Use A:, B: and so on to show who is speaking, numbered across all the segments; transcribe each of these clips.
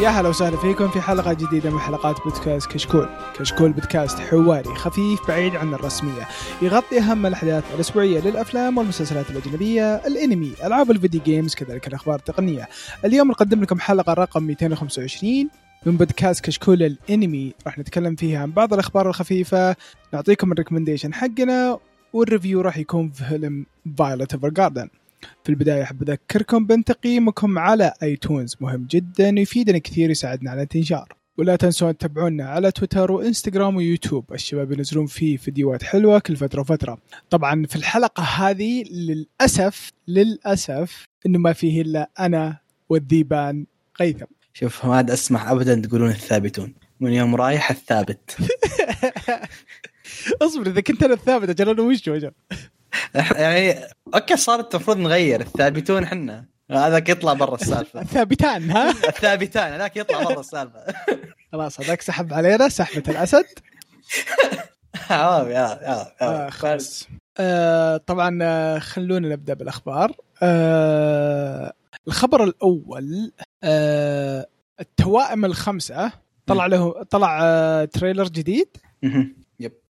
A: يا هلا وسهلا فيكم في حلقة جديدة من حلقات بودكاست كشكول. كشكول بودكاست حواري خفيف بعيد عن الرسمية. يغطي أهم الأحداث الأسبوعية للأفلام والمسلسلات الأجنبية الأنمي ألعاب الفيديو games كذلك الأخبار التقنية. اليوم نقدم لكم حلقة رقم 225 من بودكاست كشكول الأنمي. راح نتكلم فيها عن بعض الأخبار الخفيفة. نعطيكم ال recommendation حقنا وال review راح يكون في فيلم Violet Evergarden في البداية أحب أذكركم بان تقييمكم على آيتونز. مهم جدا ويفيدنا كثير يساعدنا على الانتشار. ولا تنسون تتابعونا على تويتر وإنستغرام ويوتيوب. الشباب ينزلون فيه فيديوهات حلوة كل فترة وفترة. طبعا في الحلقة هذه للأسف للأسف إنه ما فيه إلا أنا والذيبان قيثم.
B: شوف ما عاد أسمح ابدا تقولون الثابتون. من يوم رايح الثابت.
A: اصبر إذا كنت أنا الثابت أجل أنا وش وجه؟
B: يعني أوكي صارت المفروض نغير. الثابتون حنا هذاك يطلع برا السالفة.
A: الثابتان ها؟
B: الثابتان هذاك يطلع برا السالفة.
A: خلاص هذاك سحب علينا سحبة الأسد.
B: آه، يا يا
A: آه
B: يا
A: خلاص. آه طبعا آه، خلونا نبدأ بالأخبار. آه الخبر الأول آه التوائم الخمسة طلع له طلع آه تريلر جديد.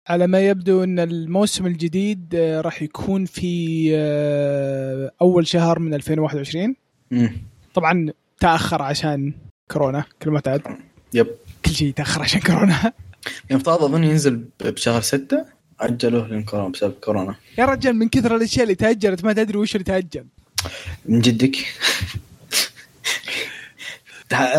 A: على ما يبدو أن الموسم الجديد آه، راح يكون في آه، أول شهر من 2021
B: مم.
A: طبعا تأخر عشان كورونا كالمعتاد
B: يب.
A: كل شيء تأخر عشان كورونا.
B: المفترض أظن ينزل بشهر ستة. أجلوه لأن كورونا بسبب كورونا.
A: يا رجال من كثر الأشياء اللي تأجلت ما تدري وش اللي تأجل.
B: من جدك.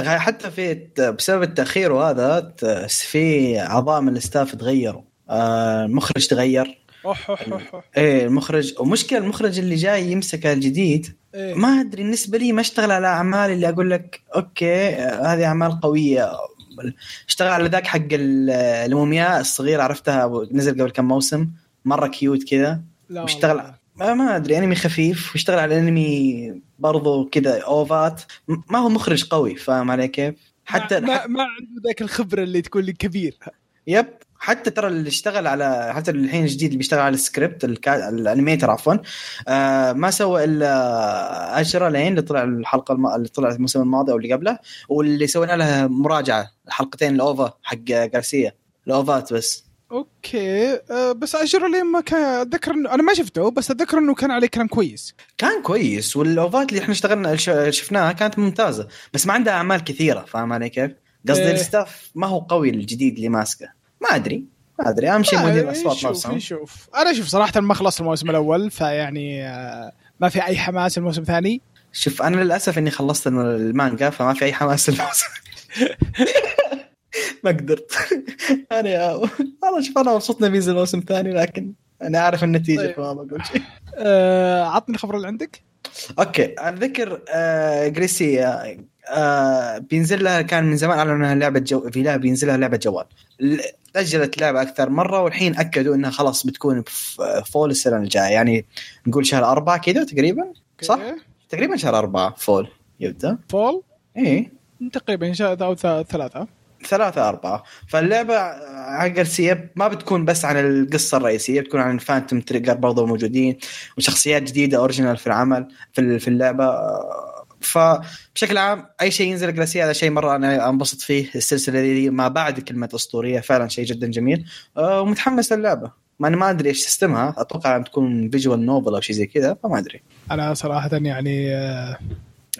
B: حتى في بسبب التأخير وهذا في اعضاء من ال staff تغيروا. المخرج تغير
A: أوح أوح أوح أوح.
B: إيه المخرج ومشكلة المخرج اللي جاي يمسك الجديد
A: إيه.
B: ما أدري بالنسبة لي ما اشتغل على أعمال اللي أقول لك okay آه، هذه أعمال قوية اشتغل على ذاك حق ال- المومياء الصغير عرفتها نزل قبل كم موسم مرة cute كذا
A: لا
B: واشتغل. ما, ما أدري أنمي خفيف واشتغل على أنمي برضو كذا أوفات ما هو مخرج قوي فاهم علي كيف؟ حتى
A: ما, ما, ما عنده ذاك الخبرة اللي تقول لي كبير
B: يب حتى ترى اللي اشتغل على حتى الحين الجديد اللي بيشتغل على السكريبت الكا... الانيميتر عفوا آه ما سوى إلا اشرا لين اللي طلع الحلقة الم... اللي طلع الموسم الماضي أو اللي قبله واللي سوينا لها مراجعة الحلقتين الاوفا حق جارسيا الأوفات بس
A: أوكي أه بس اشر لي ما كان أتذكر انه أنا ما شفته بس أتذكر إنه كان عليه كلام كويس
B: كان كويس والأوفات اللي إحنا اشتغلنا. شفناها كانت ممتازة بس ما عندها أعمال كثيرة فاهم علي كيف؟ قصدي
A: إيه.
B: الستاف ما هو قوي الجديد اللي ماسكه ما أدري ما أدري. أهم شيء
A: آه،
B: مدير الاصوات
A: نشوف
B: نفسهم.
A: نشوف أنا شوف صراحة ما خلصت الموسم الأول فيعني آه، ما في أي حماس الموسم الثاني.
B: شوف أنا للأسف إني خلصت المانجا فما في أي حماس الموسم. ما قدرت. أنا يا والله شوف أنا مبسوط انه بينزل موسم ثاني لكن أنا عارف النتيجة
A: طيب.
B: فما بقول شيء.
A: أه عطني الخبر اللي عندك.
B: أوكي. أتذكر آه جريسي آه بينزل لها كان من زمان أعلنوا إنها لعبة جو في لعبه بينزل لها لعبة جوال. تأجلت اللعبه أكثر مرة والحين أكدوا إنها خلاص بتكون فول السنة الجاية. يعني نقول شهر أربعة كذا تقريبا صح؟ تقريبا شهر أربعة فول يبدأ.
A: فول؟
B: إيه.
A: تقريبا الله أو ثلاثة.
B: ثلاثة أربعة. فاللعبة حق Grisaia ما بتكون بس عن القصة الرئيسية بتكون عن ال Phantom Trigger برضو موجودين وشخصيات جديدة original في العمل في ال- في اللعبة. فبشكل عام أي شيء ينزل Grisaia هذا شيء مرة أنا أنبسط فيه. السلسلة دي ما بعد كلمة أسطورية فعلا شيء جدا جميل. آه، ومتحمس للعبة. ما أنا ما أدري إيش system ها أتوقع أن تكون visual novel أو شيء زي كذا فما أدري.
A: أنا صراحة يعني آه،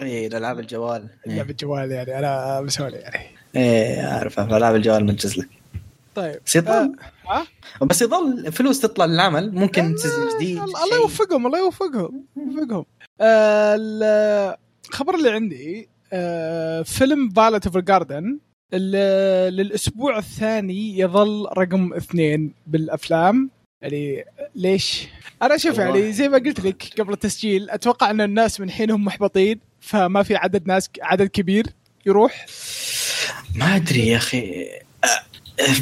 B: إيه الألعاب الجوال. إيه,
A: لعبة جوال يعني أنا مسوي يعني.
B: إيه أعرف ألعاب الجوال منجز لك.
A: طيب.
B: بس يظل.
A: ها؟
B: بس يظل فلوس تطلع للعمل. ممكن season جديد
A: الله. يوفقهم الله يوفقهم يوفقهم. آه، الخبر اللي عندي آه، فيلم Violet Evergarden للأسبوع الثاني يظل رقم اثنين بالأفلام يعني ليش؟ أنا شوف. يعني زي ما قلت لك قبل التسجيل أتوقع أن الناس من حينهم محبطين فما في عدد ناس عدد كبير يروح
B: ما أدري يا أخي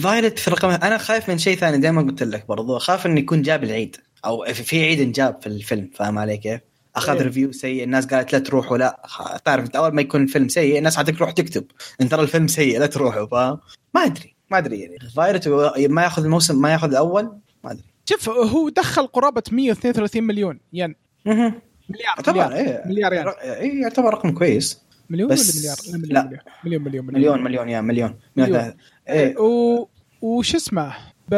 B: Violet في الرقم أنا خايف من شيء ثاني دائما قلت لك برضو اخاف إنه يكون جاب العيد أو في عيد إنجاب في الفيلم فاهم علي كيف؟ أخذ
A: إيه.
B: review سيء الناس قالت لا تروحوا لا تعرف أنت أول ما يكون الفيلم سيء الناس حتروح تكتب. إن ترى الفيلم سيء لا تروحوا فاهم؟ ما أدري ما أدري يعني. Violet ما يأخذ الموسم ما يأخذ الأول ما أدري.
A: شوف هو دخل قرابة 132 مليون ين.
B: مهم.
A: مليار
B: يعتبر إيه.
A: مليار ين.
B: إيه يعتبر رقم كويس.
A: مليون
B: بس-
A: ولا مليار؟ لا مليون
B: لا.
A: مليون. مليون مليون
B: مليون. مليون يا مليون.
A: مليون.
B: إيه
A: و... وش اسمه؟ ب...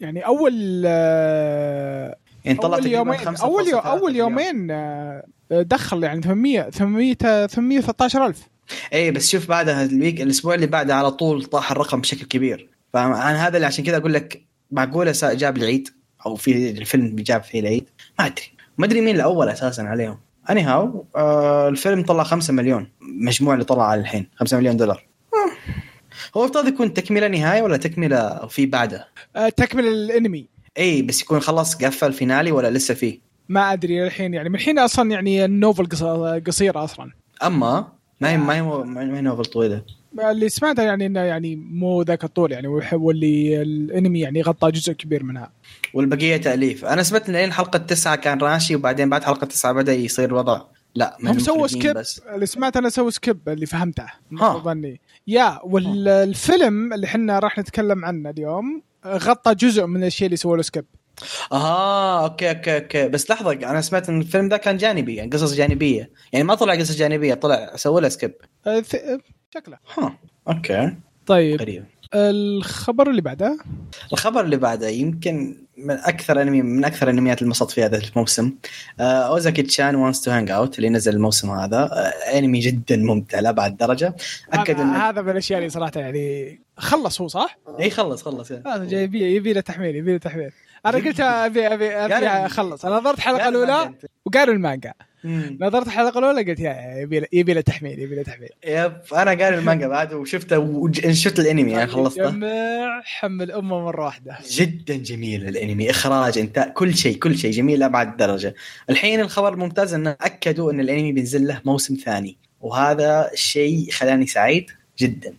A: يعني أول آه،
B: يعني طلع أول
A: يومين
B: 5.3
A: أول يو...
B: أول.
A: يومين آه، دخل يعني 800 800 813000
B: إيه بس شوف بعدها ال week الأسبوع اللي بعده على طول طاح الرقم بشكل كبير. فانا هذا اللي عشان كذا أقول لك معقولة جاب العيد؟ أو في الفيلم جاب فيه العيد؟ ما أدري. ما أدري مين الأول أساسا عليهم. anyhow آه الفيلم طلع 5 مليون. مجموع اللي طلع على الحين 5 مليون دولار. آه. هو افترض يكون تكملة نهايه ولا تكملة في بعده؟
A: آه، تكمل الانمي
B: اي بس يكون خلص قفل finale ولا لسه فيه؟
A: ما أدري الحين يعني من الحين أصلا يعني ال novel قص- قصيره أصلا.
B: أما ما هي ما هي ما هي novel طويلة.
A: اللي سمعته يعني إنه يعني مو ذاك الطول يعني واللي الأنمي يعني غطى جزء كبير منها.
B: والبقية تأليف. أنا سمعت إن لين حلقه تسعه كان ماشي وبعدين بعد حلقة تسعه بدأ يصير الوضع. لا
A: هم سووا skip
B: بس.
A: اللي سمعت أنا سووا skip اللي فهمته.
B: ها.
A: ظني. yeah والفيلم اللي إحنا راح نتكلم عنه اليوم غطى جزء من الشيء اللي سووا له skip
B: آه okay okay okay. بس لحظة أنا سمعت إن الفيلم ده كان جانبي يعني قصص جانبية. يعني ما طلع قصص جانبية طلع سووا له skip
A: أه، ث- أه، شكله.
B: ها okay.
A: طيب
B: غريب.
A: الخبر اللي بعده؟
B: الخبر اللي بعده يمكن من أكثر انمي من أكثر الانميات اللي انبسطت في هذا الموسم. آه Uzaki-chan Wants to Hang Out اللي نزل الموسم هذا. آه أنمي جدا ممتع لابعد درجة.
A: أكد
B: انه
A: هذا من الأشياء اللي صراحة يعني خلص هو صح؟
B: إي خلص خلص
A: هذا جاي يبي يبي له تحميل يبي له تحميل. أنا قلت ابي ابي
B: أبي
A: أخلص. أنا نظرت الحلقة
B: الأولى.
A: وقالوا المانجا. نظرت الحلقة الأولى قلت يا يبي يبي له تحميل يبي له تحميل.
B: yep أنا قاري المانجا بعد وشفته وشفت الأنمي يعني خلصته.
A: جمع حمل أمه مرة واحدة.
B: جدا جميل الأنمي إخراج إنتاج كل شيء كل شيء جميل لأبعد درجة. الحين الخبر الممتاز إنه أكدوا إن الأنمي بينزل له موسم ثاني وهذا الشيء خلاني سعيد جدا.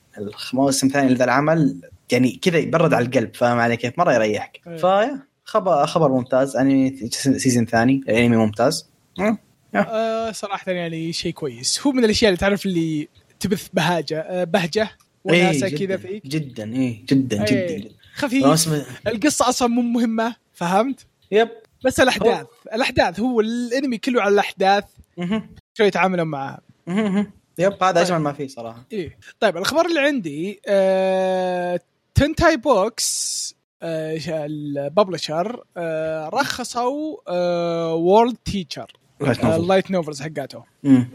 B: الموسم الثاني لذا العمل يعني كذا يبرد على القلب فاهم علي كيف؟ مرة يريحك.
A: أيه.
B: فيا خبر خبر ممتاز. أنمي season ثاني الأنمي ممتاز. مم.
A: آه صراحة يعني شيء كويس. هو من الأشياء اللي تعرف اللي تبث بهاجة آه بهجة
B: إيه،
A: وناسة
B: جداً،
A: كذا فيك.
B: جدا اي جدا
A: إيه.
B: جدا
A: خفيف. القصة أصلا مو مهمة فهمت؟
B: yep.
A: بس الأحداث الأحداث هو الأنمي كله على
B: الأحداث.
A: شو يتعاملون معها.
B: yep هذا
A: طيب.
B: اجمل ما فيه صراحة.
A: إيه. طيب الخبر اللي عندي آه... Tentai Books آه... ال publisher آه... رخصوا آه... World Teacher ال light novels حقاته.
B: امم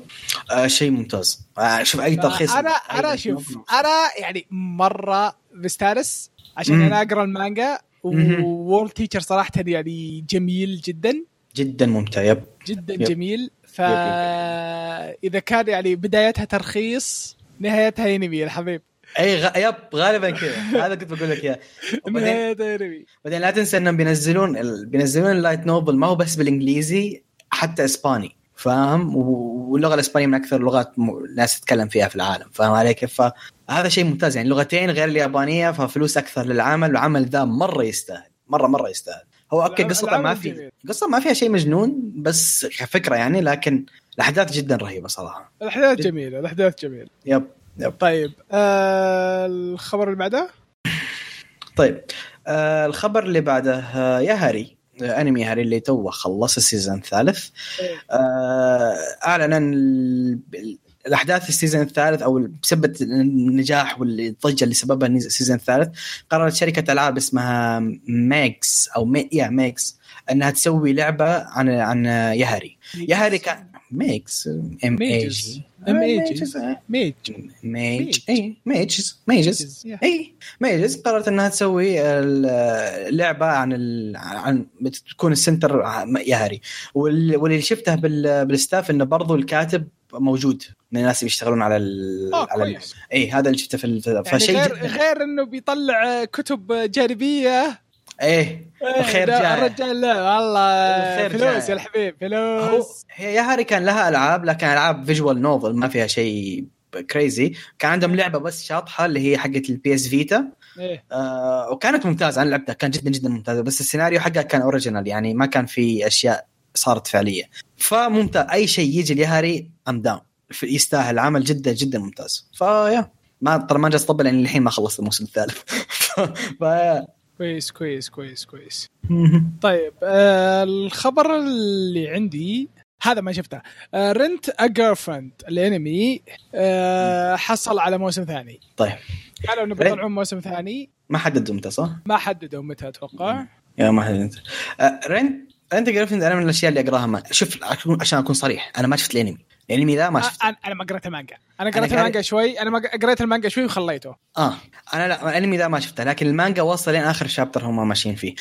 B: آه شيء ممتاز. آه شوف أي ترخيص
A: أنا أنا شوف أنا يعني مرة مستانس عشان
B: مم.
A: أنا أقرأ المانجا
B: مهم.
A: World Teacher صراحة يعني جميل جدا.
B: جدا ممتع yep.
A: جدا
B: yep.
A: جميل. فاذا كان يعني بدايتها ترخيص نهايتها انمي يا الحبيب.
B: أي غ... yep غالبا كذا. هذا كنت بقول لك
A: إياه.
B: بعدين لا تنسى إنهم بينزلون ال... بينزلون ال light novel ما هو بس بالإنجليزي. حتى إسباني فاهم؟ واللغة الإسبانية من أكثر اللغات. الناس تتكلم فيها في العالم فاهم علي كيف؟ فهذا شيء ممتاز يعني لغتين غير اليابانية ففلوس أكثر للعمل والعمل ذا مرة يستاهل مره مرة يستاهل. هو
A: okay
B: قصته ما في. قصة ما فيها شيء مجنون بس كفكرة يعني لكن الأحداث جدا رهيبة صراحة.
A: الأحداث جميلة الأحداث جميلة.
B: yep yep.
A: طيب آه الخبر اللي بعده؟
B: طيب آه الخبر اللي بعده آه يا هاري. أنمي هاري اللي توه خلص السيزون الثالث. آه أعلن ال- الأحداث السيزون الثالث أو بسبب النجاح والضجة اللي سببها السيزون الثالث قررت شركة ألعاب اسمها ماكس أو مي يا ماكس أنها تسوي لعبة عن عن يهري يهري كان ميكس ام اي جي
A: ام اي جي ميج
B: ميج اي ميجز ميجز اي ميجز قررت انها تسوي لعبه عن ال... عن بتكون السنتر يهري وال- واللي شفته بال... بالستاف انه برضو الكاتب موجود من الناس اللي يشتغلون على ال... على ال... اي هذا اللي شفته في ال...
A: يعني
B: فشيء
A: غير غير انه بيطلع كتب جانبيه
B: إيه الخير
A: إيه،
B: جاي.
A: الرجال لا والله
B: الخير
A: فلوس
B: جاي.
A: يا الحبيب فلوس.
B: هي يهري كان لها ألعاب لكن ألعاب visual novel ما فيها شيء crazy كان عندهم لعبة بس شاطحة اللي هي حقت البي اس فيتا
A: إيه.
B: آه وكانت ممتازة أنا لعبتها كان جدا جدا ممتازة بس السيناريو حقها كان original يعني ما كان في أشياء صارت فعلية. فممتاز أي شيء يجي ليهاري I'm down يستاهل العمل جدا جدا ممتاز. ف yeah ما ترى ما جالس أطبل لأن الحين ما خلصت الموسم الثالث. ف
A: كويس كويس كويس كويس. طيب آه الخبر اللي عندي هذا ما شفته. Rent a Girlfriend الانمي آه، حصل على موسم ثاني.
B: طيب.
A: قالوا إنه بيطلعون موسم ثاني.
B: ما حددوا متى صح؟
A: ما حددوا متى أتوقع.
B: yeah ما حددت. آه Rent a Girlfriend أنا من الأشياء اللي أقراها ما شوف عشان أكون صريح أنا ما شفت الانمي. الانمي ذا ما شفت
A: أنا ما قريت المانجا.
B: أنا
A: قريت المانجا شوي. أنا ما قريت المانجا شوي وخليته.
B: آه. أنا لا الأنمي ذا ما شفته. لكن المانجا وصل لين آخر chapter هم ماشيين فيه.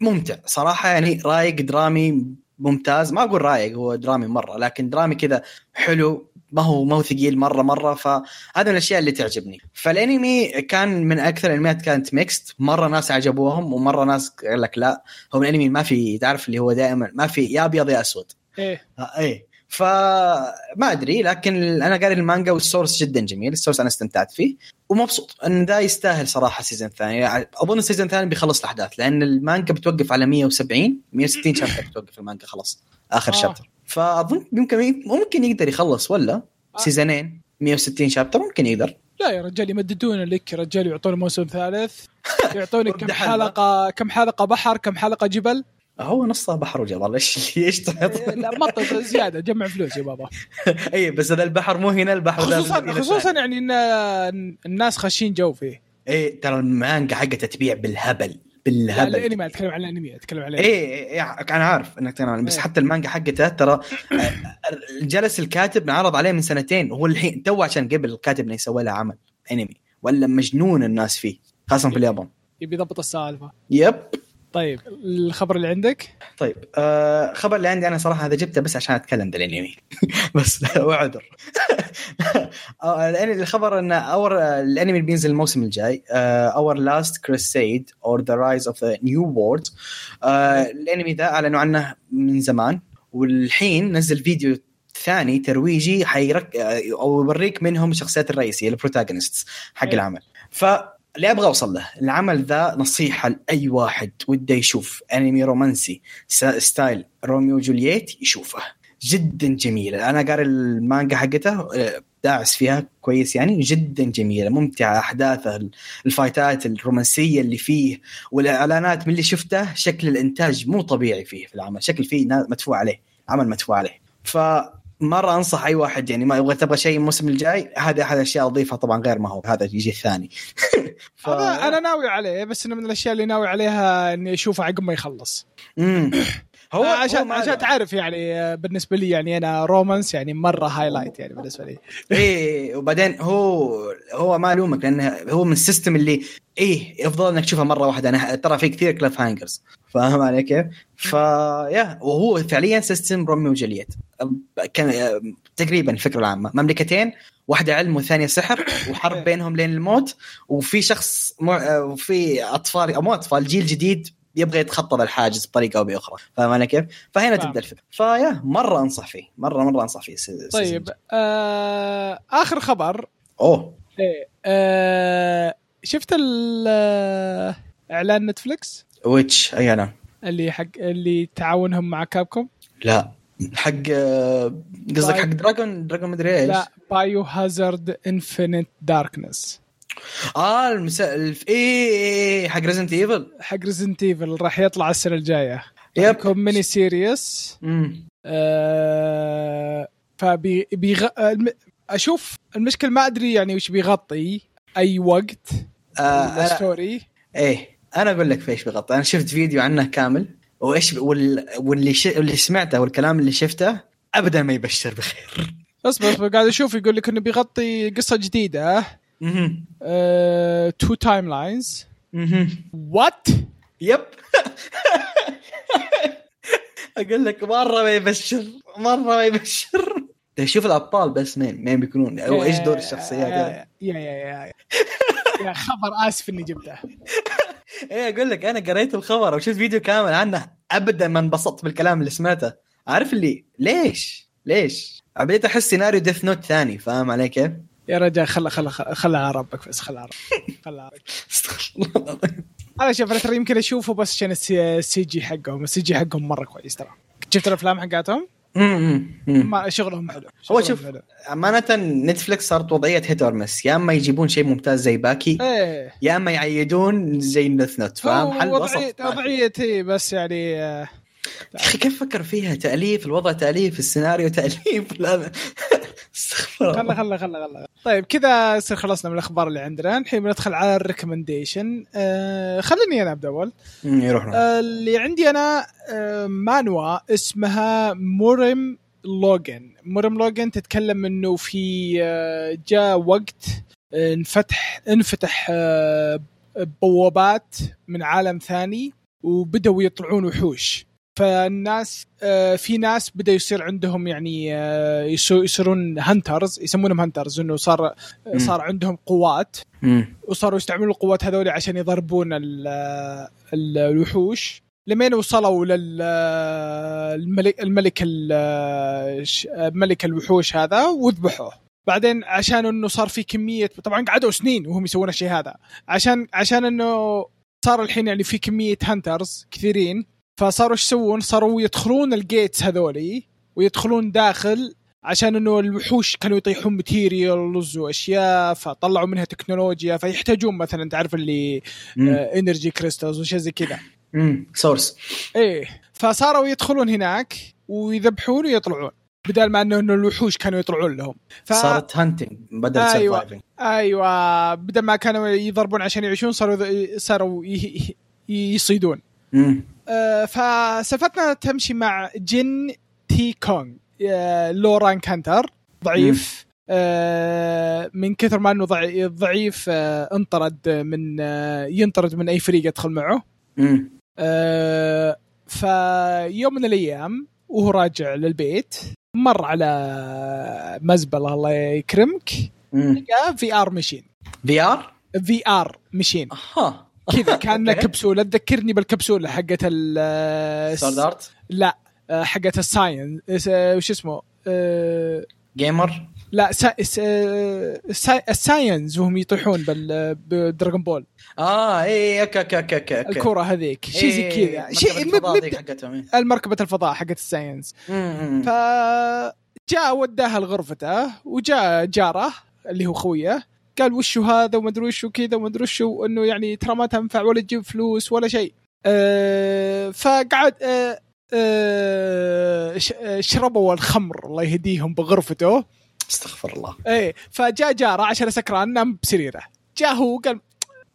B: ممتع. صراحة يعني رايق درامي ممتاز. ما أقول رايق هو درامي مرة. لكن درامي كذا حلو. ما هو ما هو ثقيل مره مرة. فهذا من الأشياء اللي تعجبني. فالأنمي كان من أكثر الأنميات كانت mixed مرة ناس عجبوهم ومرة ناس قال لك لا. هو من الأنمي ما في تعرف اللي هو دائما ما في يا أبيض يا أسود.
A: إيه.
B: آه إيه. فما أدري لكن أنا قاري المانجا وال source جدا جميل ال source أنا استمتعت فيه ومبسوط إن ذا يستاهل صراحة season ثاني يعني أظن ال season الثاني بيخلص الأحداث لأن المانجا بتوقف على 170 160 chapter بتوقف المانجا خلاص آخر
A: آه.
B: chapter فأظن ممكن ممكن يقدر يخلص ولا
A: آه.
B: سيزونين 160 chapter ممكن يقدر
A: لا يا رجال يمددون لك يا رجال يعطون موسم ثالث يعطونك كم. حلقة كم حلقة بحر كم حلقة جبل
B: هو نصها بحر وجبل. إيش إيش تعط؟
A: إيه، لا مطط زيادة جمع فلوس يا بابا.
B: اي بس هذا البحر مو هنا البحر
A: خصوصا خصوصا. يعني ان الناس خاشين جو فيه.
B: إيه ترى المانجا حقتها تبيع بالهبل بالهبل.
A: الأنمي أتكلم عن الأنمي أتكلم عن
B: إيه
A: الأنمي.
B: إيه، إيه، أنا عارف إنك تنام بس
A: إيه.
B: حتى المانجا حقته ترى آه، جلس الكاتب انعرض عليه من سنتين وهو الحين تو عشان قبل الكاتب إنه يسوي لها عمل أنمي ولا مجنون الناس فيه خاصة في اليابان.
A: يبي يضبط السالفة.
B: yep.
A: طيب الخبر اللي عندك؟
B: طيب آه خبر اللي عندي أنا صراحة هذا جبته بس عشان أتكلم ذا الانمي بس وعذر آه، الخبر إن our الأنمي اللي بينزل الموسم الجاي Our Last Crusade or the Rise of the New World الأنمي ذا أعلنوا عنه من زمان. والحين نزل فيديو ثاني ترويجي حيرك آه، أو يوريك منهم الشخصيات الرئيسية ال protagonists حق
A: أي.
B: العمل. فاللي أبغى أوصل له العمل ذا نصيحة لأي واحد وده يشوف انمي رومانسي style روميو وجولييت يشوفه. جدا جميلة. أنا قاري المانجا حقته آه، داعس فيها كويس يعني. جدا جميلة. ممتعة. أحداثه الفايتات الرومانسية اللي فيه والإعلانات من اللي شفته شكل الإنتاج مو طبيعي فيه في العمل. شكل فيه مدفوع عليه. عمل مدفوع عليه. فمره أنصح أي واحد يعني ما يبغى تبغى شيء الموسم الجاي هذا أحد الأشياء أضيفها طبعا غير ما هو هذا يجي الثاني ف...
A: هذا أنا ناوي عليه بس إنه من الأشياء اللي ناوي عليها إني أشوفه عقب ما يخلص. هو عشان عشان. تعرف يعني آه، بالنسبة لي يعني أنا romance يعني مرة highlight يعني بالنسبة لي.
B: إيه وبعدين هو هو ما الومك لأنه هو من ال system اللي إيه يفضل إنك تشوفها مرة واحدة. أنا ترى في كثير cliffhangers فاهم علي كيف؟ ف yeah وهو فعليا system روميو وجولييت كان تقريبا الفكرة العامة. مملكتين واحدة علم والثانية سحر وحرب بينهم لين الموت. وفي شخص مع... وفي أطفال أو مو أطفال جيل جديد يبغى يتخطى الحاجز بطريقة أو بأخرى. فاهم علي كيف؟ فهنا.
A: تبدأ
B: الفكرة. ف yeah مرة أنصح فيه. مرة مرة أنصح فيه سي-
A: طيب. آه آخر خبر.
B: أوه.
A: إيه آه شفت آه، إعلان نتفلكس
B: which أي إعلان؟
A: اللي حق اللي تعاونهم مع كابكوم؟
B: لا. حق آه، قصدك حق. dragon dragon مدري إيش؟
A: لا Biohazard Infinite Darkness
B: آه المسا... الف... إيه إيه، إيه، حق Resident Evil
A: حق Resident Evil راح يطلع السنة الجاية.
B: yep.
A: يكون mini series
B: مم.
A: آه فبي بيغ... الم... أشوف المشكلة ما أدري يعني وش بيغطي أي وقت.
B: آه أنا...
A: ال
B: story إيه أنا أقول لك في إيش بغطي أنا شفت فيديو عنه كامل. وإيش وال... واللي ش... واللي سمعته والكلام اللي شفته ابدا ما يبشر بخير.
A: أصبر أصبر قاعد أشوف يقول لك إنه بيغطي قصة جديدة. two
B: timelines.
A: what
B: yep أقول لك مرة ما يبشر مرة ما يبشر. شوف الأبطال بس مين مين بيكونون؟ أو إيش دور الشخصيات
A: يا يا يا يا, يا خبر آسف إني جبته.
B: إيه أقول لك أنا قريت الخبر وشفت فيديو كامل عنه. ابدا ما انبسطت بالكلام اللي سمعته. عارف اللي؟ ليش؟ ليش؟ بديت أحس سيناريو Death Note ثاني فاهم علي كيف؟
A: يا رجال خل خل خل على ربك بس خل على ربك. خل على ربك. أنا شوف ترى يمكن اشوفه بس عشان السي جي حقهم. السي جي حقهم مرة كويس ترى. شفت الأفلام حقاتهم. ما شغلهم حلو.
B: هو شوف. أمانة Netflix صارت وضعية hit or miss يا أما يجيبون شيء ممتاز زي Baki
A: إيه.
B: يا أما يعيدون زي Death Note فاهم؟ حل
A: وضعية
B: وسط.
A: وضعيتي بس يعني آه،
B: يا أخي كيف فكر فيها؟ تأليف الوضع تأليف السيناريو تأليف. لا استغفر الله.
A: خلا خلا خلا طيب كذا يصير خلصنا من الأخبار اللي عندنا. الحين بندخل على ال recommendation. آه خليني أنا أبدأ اول
B: يروح.
A: آه اللي عندي أنا آه manhwa اسمها Murim Login Murim Login تتكلم إنه في آه جاء وقت آه، انفتح انفتح آه بوابات من عالم ثاني وبدأوا يطلعون وحوش. فالناس آه، في ناس بدأ يصير عندهم يعني آه، يصيرون hunters يسمونهم hunters إنه صار
B: مم.
A: صار عندهم قوات. وصاروا يستعملون القوات هذول عشان يضربون ال- ال- الوحوش. لمين وصلوا للملك الملك ملك الوحوش هذا وذبحوه. بعدين عشان إنه صار في كمية طبعا قعدوا سنين وهم يسوون الشيء هذا. عشان عشان إنه صار الحين يعني في كمية hunters كثيرين. فصاروا إيش يسوون؟ صاروا يدخلون ال gates هذولي ويدخلون داخل عشان إنه الوحوش كانوا يطيحون materials وأشياء فطلعوا منها تكنولوجيا فيحتاجون مثلا تعرف اللي. energy crystals وشيء زي كذا
B: أمم. source
A: إيه فصاروا يدخلون هناك ويذبحون ويطلعون بدل ما إنه الوحوش كانوا يطلعون لهم ف...
B: صارت hunting بدل
A: أيوة.
B: surviving
A: أيوه بدل ما كانوا يضربون عشان يعيشون صاروا صاروا. ي- يصيدون آه، فسالفتنا تمشي مع Jin Tae-Kyung. آه، low rank hunter. ضعيف. آه، من كثر ما إنه ضعي- ضعيف آه، انطرد من آه، ينطرد من أي فريق يدخل معه. آه، فيوم من الأيام وهو راجع للبيت مر على مزبلة الله يكرمك. لقى في آر مشين
B: في آر؟
A: في آر مشين
B: أها.
A: كذا
B: أوكي.
A: كبسولة. تذكرني بالكبسولة حقت ال
B: سورد ارت
A: لا آه، حقت الساينس آه، وش اسمه؟ آه،
B: جيمر
A: لا سا... سا... سا... الساينز وهم يطيحون بال... بدراغون بول
B: آه اي okay okay okay okay.
A: الكرة هذيك. شيء زي كذا. شيء.
B: مب... حقتهم إيه.
A: المركبة الفضاء حقت ال Saiyans
B: أمم.
A: ف جاء وداها لغرفته وجاء جارة اللي هو خويه. قال وشو هذا وما أدري وشو كذا وما أدري وشو انه يعني ترى ما تنفع ولا تجيب فلوس ولا شيء. أه فقعد أه أه آه، شربوا الخمر الله يهديهم بغرفته.
B: استغفر الله.
A: إيه فجاء جاره عشان سكران نام بسريره. جاء هو قال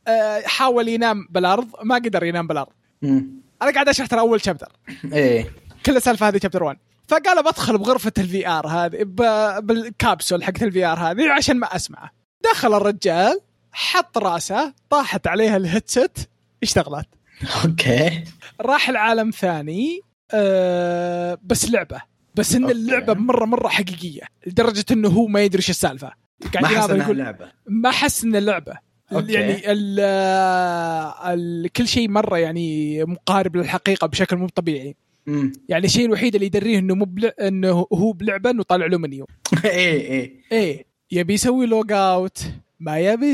A: أه حاول ينام بالأرض ما قدر ينام بالأرض.
B: أمم.
A: أنا قاعد أشرح ترى أول chapter
B: إيه.
A: كل السالفة هذه chapter 1 فقال بدخل بغرفة ال VR هذه بالكابسول حقت ال VR هذه عشان ما أسمعه. دخل الرجال حط رأسه طاحت عليها ال headset اشتغلت.
B: okay.
A: راح العالم ثاني أه بس لعبة. بس إن
B: okay.
A: اللعبة مرة مرة حقيقية لدرجة إنه هو ما يدري إيش السالفة. قاعد
B: ما حس
A: إنها
B: لعبة.
A: ما حس ان اللعبه
B: okay.
A: يعني ال ال كل شيء مرة يعني مقارب للحقيقة بشكل مو طبيعي. يعني الشيء الوحيد اللي يدريه إنه مو. إنه هو بلعبة إنه طالع له منيو.
B: إيه إيه.
A: إيه. يبي يسوي log out ما يبي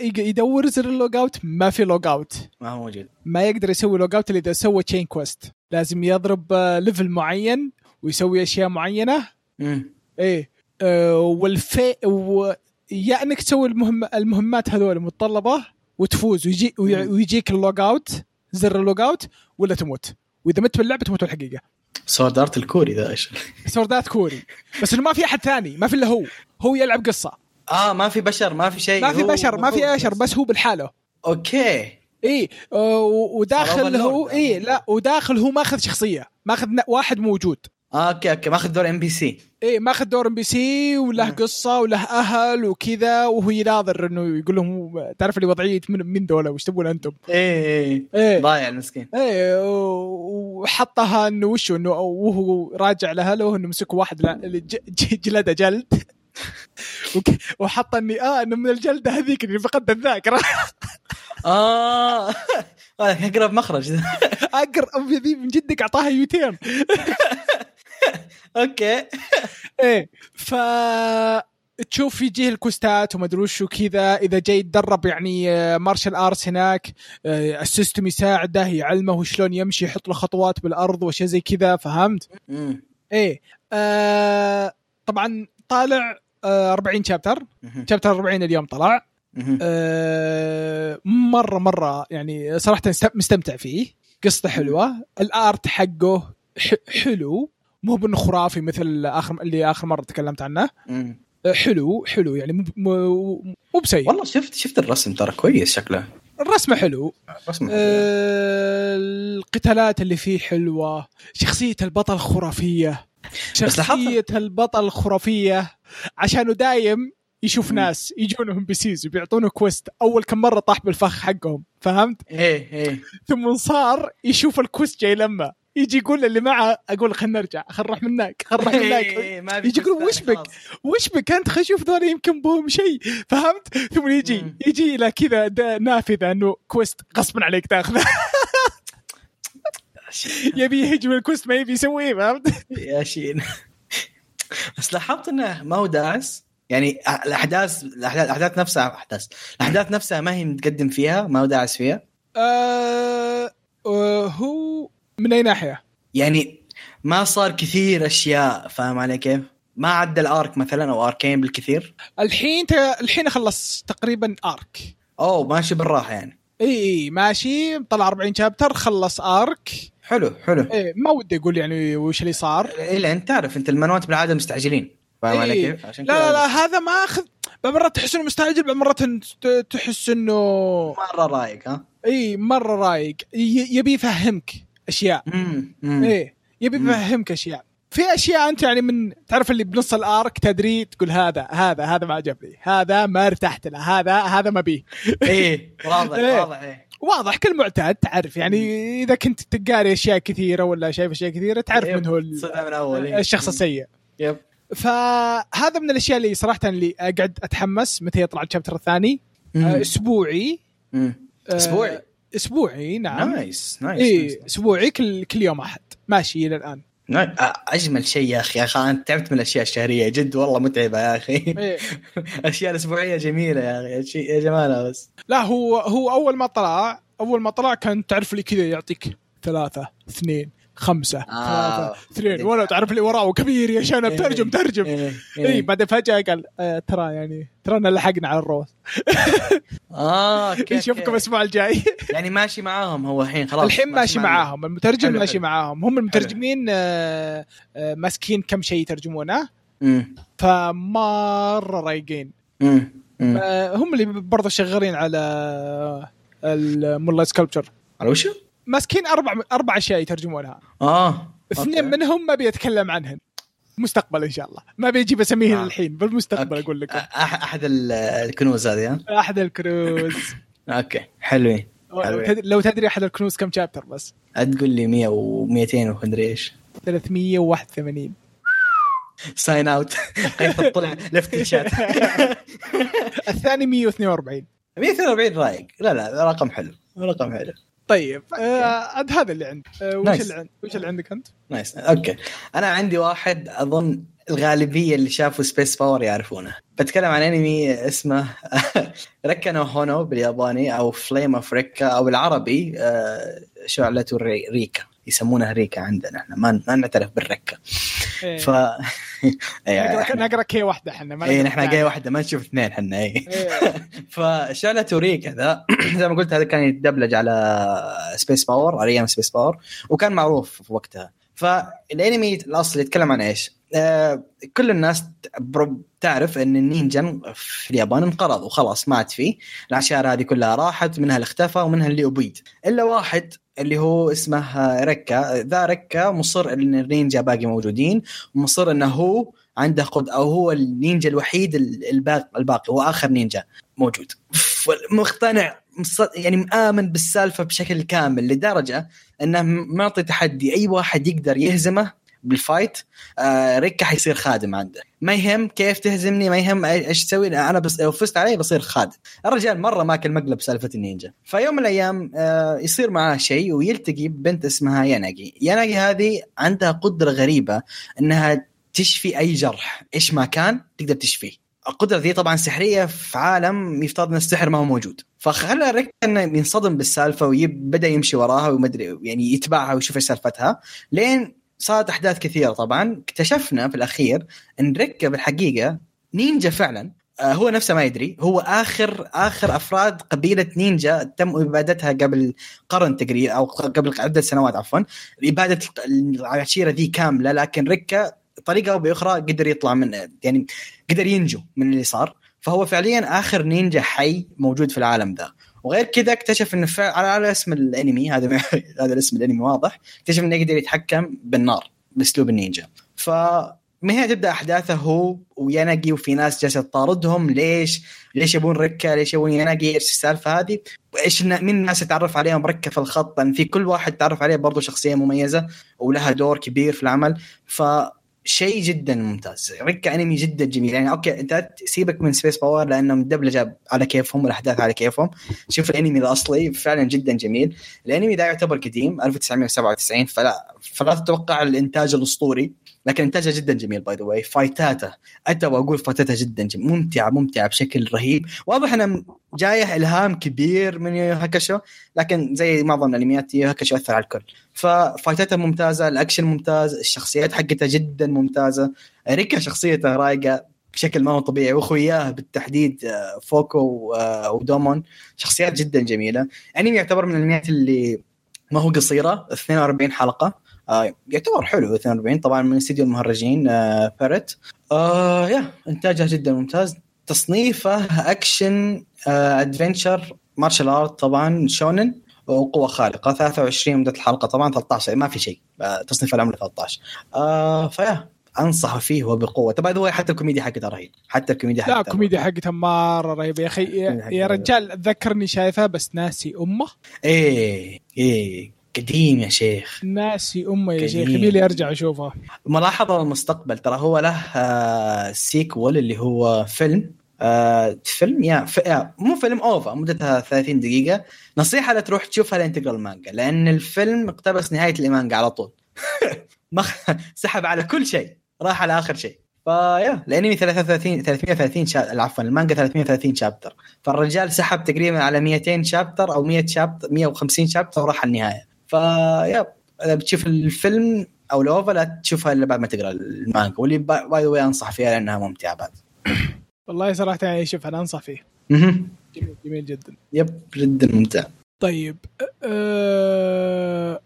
A: يق- يدور زر ال log out ما في log out
B: ما هو موجود.
A: ما يقدر يسوي log out إلا إذا سوى chain quest لازم يضرب آه، level معين ويسوي أشياء معينة.
B: أمم.
A: إيه. آه والفي و... يا انك تسوي المهم المهمات هذول متطلبه وتفوز ويجي. ويجيك ال log out زر ال log out ولا تموت. وإذا مت باللعبة تموت بالحقيقة
B: Sword Art الكوري ذا إيش؟
A: Sword Art كوري بس إنه ما في أحد ثاني. ما في إلا هو. هو يلعب قصة.
B: آه ما في بشر ما في شيء.
A: ما في بشر ما في بشر بس هو بالحالة. okay. إي وداخل هو. إي لا وداخل هو ماخذ شخصية. ماخذ واحد موجود.
B: okay okay ماخذ دور NPC
A: إيه ماخذ دور NPC وله. قصة وله أهل وكذا وهو يناظر إنه يقول لهم تعرف اللي وضعية من من دولة وش تبون أنتم؟
B: إيه إيه
A: إيه.
B: ضايع المسكين
A: و- وحطها إنه وشو إنه وهو راجع لأهله إنه مسكوا واحد جلده جلد. وحط إني آه إنه من الجلدة هذيك اللي فقدت الذاكره
B: آه. أقرب مخرج.
A: أقرب ذي من جدك أعطاها U-turn
B: okay
A: إيه ف تشوف يجيه ال quest ات وما أدري وش وكذا إذا جاي يتدرب يعني martial arts هناك آه، ال system يساعده يعلمه شلون يمشي يحط له خطوات بالأرض وأشياء زي كذا فهمت؟
B: أمم.
A: إيه آه طبعا طالع آه 40
B: chapter.
A: chapter 40 اليوم طلع. آه مرة مرة يعني صراحة مستمتع فيه قصته حلوة الآرت حقه حلو مو بانه خرافي مثل اخر اللي آخر مرة تكلمت عنه.
B: مم.
A: حلو حلو يعني مو مو مو بسيء.
B: والله شفت شفت الرسم ترى كويس شكله.
A: الرسمة حلو.
B: رسم حلو.
A: آه، القتالات اللي فيه حلوة. شخصية البطل خرافية. شخصية البطل خرافية. عشانه دايم يشوف. ناس يجونهم بـ side وبيعطونه quest. أول كم مرة طاح بالفخ حقهم فهمت؟
B: إيه إيه.
A: ثم صار يشوف ال quest جاي لما يجي يقول اللي معه أقول خلينا نرجع خلينا نروح من هناك خلينا نروح من هناك.
B: إيه، ما في
A: يجي يقول وش بك؟ وش بك؟ أنت خل شوف ذولا يمكن بهم شيء فهمت؟ ثم يجي. يجي إلى كذا نافذة إنه quest غصبا عليك تأخذه. يبي يهجم ال quest ما يبي يسويه فهمت؟
B: يا شين. بس لاحظت إنه ما هو داعس؟ يعني الاحداث الأحداث الأحداث نفسها أحداث الأحداث نفسها ما هي متقدم فيها؟ ما هو داعس فيها؟
A: آه، هو من أي ناحية؟
B: يعني ما صار كثير أشياء فاهم علي كيف؟ ما عدى الأرك مثلا أو أركين بالكثير
A: الحين ت... الحين خلص تقريبا أرك
B: أوه ماشي بالراحة يعني
A: إي إي ماشي طلع 40 شابتر خلص أرك
B: حلو حلو
A: إيه ما ودي أقول يعني وش اللي صار
B: الا أنت تعرف أنت المنوات بالعادة مستعجلين فاهم علي. كيف؟ عشان
A: لا لا لا هذا ما أخذ بعض مرات تحس إنه مستعجل بعض مرات تحس إنه
B: مرة رايق ها؟
A: إي مرة رايق ي- يبي يفهمك
B: أشياء.
A: إيه يبي. يفهمك أشياء. في أشياء أنت يعني من تعرف اللي بنص الآرك تدري تقول هذا هذا هذا ما عجبني هذا ما ارتحت له. هذا هذا ما بيه.
B: إيه واضح
A: إيه.
B: واضح إيه.
A: واضح كل معتاد تعرف. يعني إذا كنت تقاري أشياء كثيرة ولا شايف أشياء كثيرة تعرف
B: يب.
A: من هو
B: من إيه.
A: الشخص السيء.
B: Yep.
A: فهذا من الأشياء اللي صراحة اللي أقعد أتحمس متى يطلع ال chapter الثاني.
B: أسبوعي.
A: آه،
B: أسبوعي؟
A: أسبوعي نعم.
B: nice nice
A: اي
B: nice.
A: أسبوعي كل كل يوم أحد. ماشي
B: إلى الآن. أجمل شيء يا أخي يا أخي أنا تعبت من الأشياء الشهرية جد والله متعبة يا أخي.
A: إيه.
B: الاشياء الاسبوعيه جميلة يا أخي شيء يا جمالها بس.
A: لا هو هو أول ما طلع أول ما طلع كان تعرف لي كذا يعطيك ثلاثة اثنين. خمسة.
B: آه.
A: ثلاثة اثنين. ولا تعرف اللي وراه كبير يا شنب ترجم ترجم.
B: إيه.
A: اي بعدين فجأة قال آه ترى يعني ترانا لحقنا على الروس
B: آه أوكي
A: نشوفكم. الأسبوع الجاي.
B: يعني ماشي معاهم هو الحين خلاص.
A: الحين ماشي
B: مع-
A: معاهم. المترجم ماشي. معاهم. هم المترجمين آه ماسكين كم شيء يترجمونه. فمره رايقين. هم اللي برضه شغالين على المولا سكالبتشر
B: على وشو؟
A: ماسكين أربع أربع أشياء يترجمونها
B: آه
A: اثنين
B: أوكي.
A: منهم ما بيتكلم عنهن. مستقبل إن شاء الله. ما بيجيب اسميهن
B: آه.
A: الحين بالمستقبل
B: أوكي.
A: أقول لكم
B: أح- أحد ال- الكنوز هذه ها؟
A: أحد الكروز
B: أوكي حلوين
A: لو
B: حلوين.
A: تدري- لو تدري أحد الكنوز كم شابتر بس.
B: تقول لي 100 و200 ومدري إيش.
A: 381
B: ساين اوت طلع لفت شات
A: الثاني 142
B: 142 رايق. لا لا رقم حلو رقم حلو.
A: طيب آه عاد هذا اللي عندي آه وش
B: نايس.
A: اللي عند وش اللي عندك أنت؟
B: نايس. أوكي. أنا عندي واحد أظن الغالبية اللي شافوا سبيس باور يعرفونه. بتكلم عن أنمي اسمه ركا نو هونو بالياباني أو فليم اوف ريكا أو بالعربي آه، شعلة الري- ريكا. يسمونها ريكا عندنا إحنا ما ما نعترف بالركة
A: إيه.
B: ف يعني
A: نقرا كي واحدة إحنا ما
B: اي
A: نقرأ
B: نحن
A: ثانية.
B: جاي واحدة ما نشوف اثنين إحنا اي
A: إيه.
B: فشعلة ريكا ذا زي ما قلت هذا كان يتدبلج على Space Power على أيام Space Power وكان معروف في وقتها فالانمي الأصلي يتكلم عن إيش؟ آه كل الناس تعرف إن النينجا في اليابان انقرض وخلاص مات فيه الأشياء هذه كلها راحت منها اللي اختفى ومنها اللي أبيد إلا واحد اللي هو اسمه ركا ذا ركا مصر إن النينجا باقي موجودين. ومصر إنه هو عنده قد أو هو النينجا الوحيد الباقي الباقي. هو آخر نينجا موجود. مقتنع يعني مآمن بالسالفة بشكل كامل لدرجة إنه معطي تحدي. أي واحد يقدر يهزمه بال fight آه ريكا حيصير خادم عنده. ما يهم كيف تهزمني ما يهم إيش تسوي أنا بس لو فزت علي بصير خادم. الرجال مرة ماكل مقلب سالفة النينجا. فيوم من الأيام آه يصير معاه شيء ويلتقي ببنت اسمها ياناجي. ياناجي هذه عندها قدرة غريبة إنها تشفي أي جرح إيش ما كان تقدر تشفيه. القدرة ذي طبعا سحرية في عالم يفترض إن السحر ما هو موجود. فخلى ريك إنه ينصدم بالسالفة وبدا يمشي وراها ومدري يعني يتبعها ويشوف إيش سالفتها. لين صارت أحداث كثيرة طبعا. اكتشفنا في الأخير إن ريكا بالحقيقة نينجا فعلا. آه هو نفسه ما يدري. هو آخر آخر أفراد قبيلة نينجا تم إبادتها قبل قرن تقريبا أو قبل عدة سنوات عفوا. إبادة العشيرة ذي كاملة لكن ريكا طريقة أو بأخرى قدر يطلع من يعني قدر ينجو من اللي صار. فهو فعليا آخر نينجا حي موجود في العالم ذا. وغير كذا اكتشف إنه على, على اسم الأنمي هذا هذا الاسم الأنمي واضح اكتشف إنه يقدر يتحكم بالنار بأسلوب النينجا ف من هنا تبدأ أحداثه هو ويناجي وفي ناس جالسة تطاردهم ليش؟ ليش يبون ركة؟ ليش يبون يناجي؟ إيش السالفة هذه؟ وايش مين الناس تعرف عليهم ركة في الخط؟ لأن في كل واحد تعرف عليه برضه شخصية مميزة ولها دور كبير في العمل ف شيء جدا ممتاز. ركة انمي جدا جميل. يعني أوكي أنت سيبك من Space Power لأنه مدبلجه على كيفهم والأحداث على كيفهم. شوف الأنمي الأصلي فعلا جدا جميل. الأنمي ده يعتبر قديم 1997 فلا فلا تتوقع الإنتاج الأسطوري لكن انتاجها جدا جميل by the way fight اته أتى وأقول fight اته جدا جميل. ممتعه ممتعه بشكل رهيب. واضح إنه جاية إلهام كبير من هاكشو لكن زي معظم الأنميات هاكشو اثر على الكل. ف fight اته ممتازة الأكشن ممتاز الشخصيات حقتها جدا ممتازة. ريكا شخصيته رايقة بشكل ما هو طبيعي واخوياه بالتحديد آه، فوكو آه، ودومون. شخصيات جدا جميلة. أنمي يعتبر من الأنميات اللي ما هو قصيرة 42 حلقة. آه يعتبر حلو 42 طبعا من استديو المهرجين آه يا انتاجها جدا ممتاز. تصنيفه action adventure martial art طبعا shounen. وقوة خارقة. 23 مدة الحلقة طبعا 13 ما في شيء. آه تصنيف العمر 13 آه فيا أنصح فيه وبقوة. طبعا هو حتى الكوميديا حقته رهيب. حتى الكوميديا
A: حقته لا الكوميديا حقته مرة رهيبه يا أخي يا, يا رجال ذكرني شايفها بس ناسي أمه.
B: إيه إيه قديم يا شيخ.
A: ناسي أمه يا شيخ. يبي أرجع أشوفها.
B: ملاحظة للمستقبل ترى هو له آه sequel اللي هو فيلم. آه فيلم يا, ف... يا مو فيلم OVA مدتها 30 دقيقة. نصيحة لا تروح تشوفها لين تقرا المانجا لأن الفيلم اقتبس نهاية المانجا على طول. سحب على كل شيء راح على آخر شيء. فيا الانمي 33 330 شا... عفوا المانجا 330 chapter فالرجال سحب تقريبا على 200 chapter أو 100 chapter 150 chapter وراح النهاية. فيا إذا بتشوف الفيلم أو ال OVA لا تشوفها إلا بعد ما تقرأ المانجا واللي باي ذا أنصح فيها لأنها ممتعة بعد.
A: والله صراحة يعني شوف أنا أنصح فيه. جميل جميل جدا.
B: Yep جدا ممتع.
A: طيب أه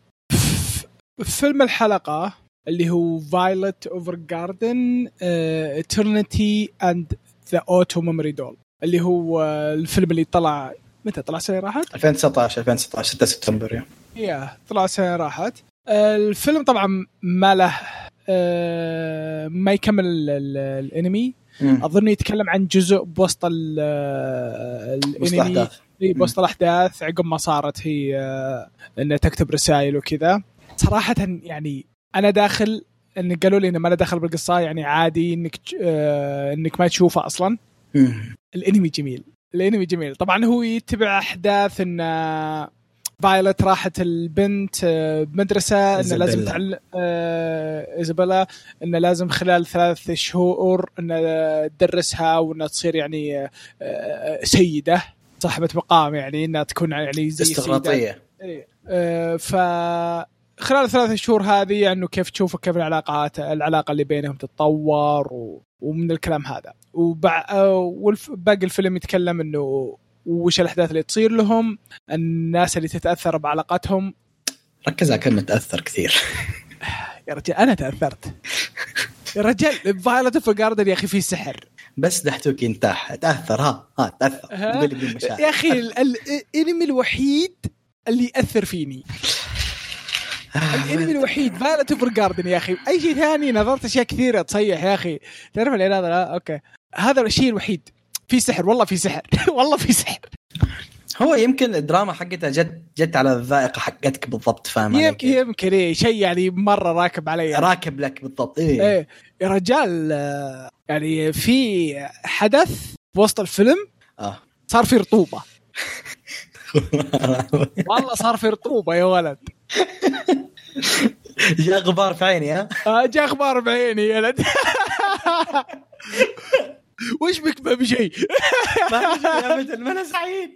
A: فيلم الحلقة اللي هو Violet Evergarden Eternity and the Auto Memory Doll اللي هو الفيلم اللي طلع متى طلع سنه راحت؟
B: 2019 2019 6 سبتمبر
A: يا. يا طلع سنه راحت. الفيلم طبعا ما له ما يكمل الانمي. أظن يتكلم عن جزء بوسط الانمي بوسط الأحداث. عقب ما صارت هي آه، إنها تكتب رسائل وكذا. صراحة يعني أنا داخل إن قالوا لي إنه ما له دخل بالقصة يعني عادي إنك آه إنك ما تشوفه أصلا. الأنمي جميل. الأنمي جميل. طبعا هو يتبع أحداث ان فايلت راحت البنت آه، بمدرسه إنه لازم تعلم آه إيزابيلا إنه لازم خلال ثلاث شهور إنه تدرسها وإنها تصير يعني آه, سيدة صاحبة مقام يعني إنها تكون يعني زي
B: استغراطيه
A: آه ف خلال الثلاث شهور هذه انه كيف تشوفوا كيف العلاقات العلاقة اللي بينهم تتطور و... ومن الكلام هذا. وبع... وباقي الفيلم يتكلم إنه وش الأحداث اللي تصير لهم الناس اللي تتأثر بعلاقتهم
B: ركز على كلمة تأثر كثير.
A: يا رجال أنا تأثرت. يا رجال Violet Evergarden يا أخي في سحر.
B: بس دحتوك ينتاح. تأثر ها ها تأثر.
A: يا أخي الأنمي الوحيد اللي يأثر فيني. الأنمي الوحيد Violet Evergarden يا أخي. أي شيء ثاني نظرت أشياء كثيرة تصيح يا أخي. تعرف لا أوكي. هذا الشيء الوحيد. في سحر والله في سحر. والله في سحر.
B: هو يمكن الدراما حقتها جت جت على الذائقة حقتك بالضبط فاهم
A: يمكن يمكن إيه شيء يعني مرة راكب علي.
B: راكب لك بالضبط إيه.
A: إيه يا رجال يعني في حدث وسط الفيلم
B: آه.
A: صار في رطوبة. والله صار في رطوبة يا ولد.
B: جاء غبار في عيني ها؟
A: آه، جاء غبار في عيني يا ولد. وش بك ما بشيء
B: ما أنا سعيد.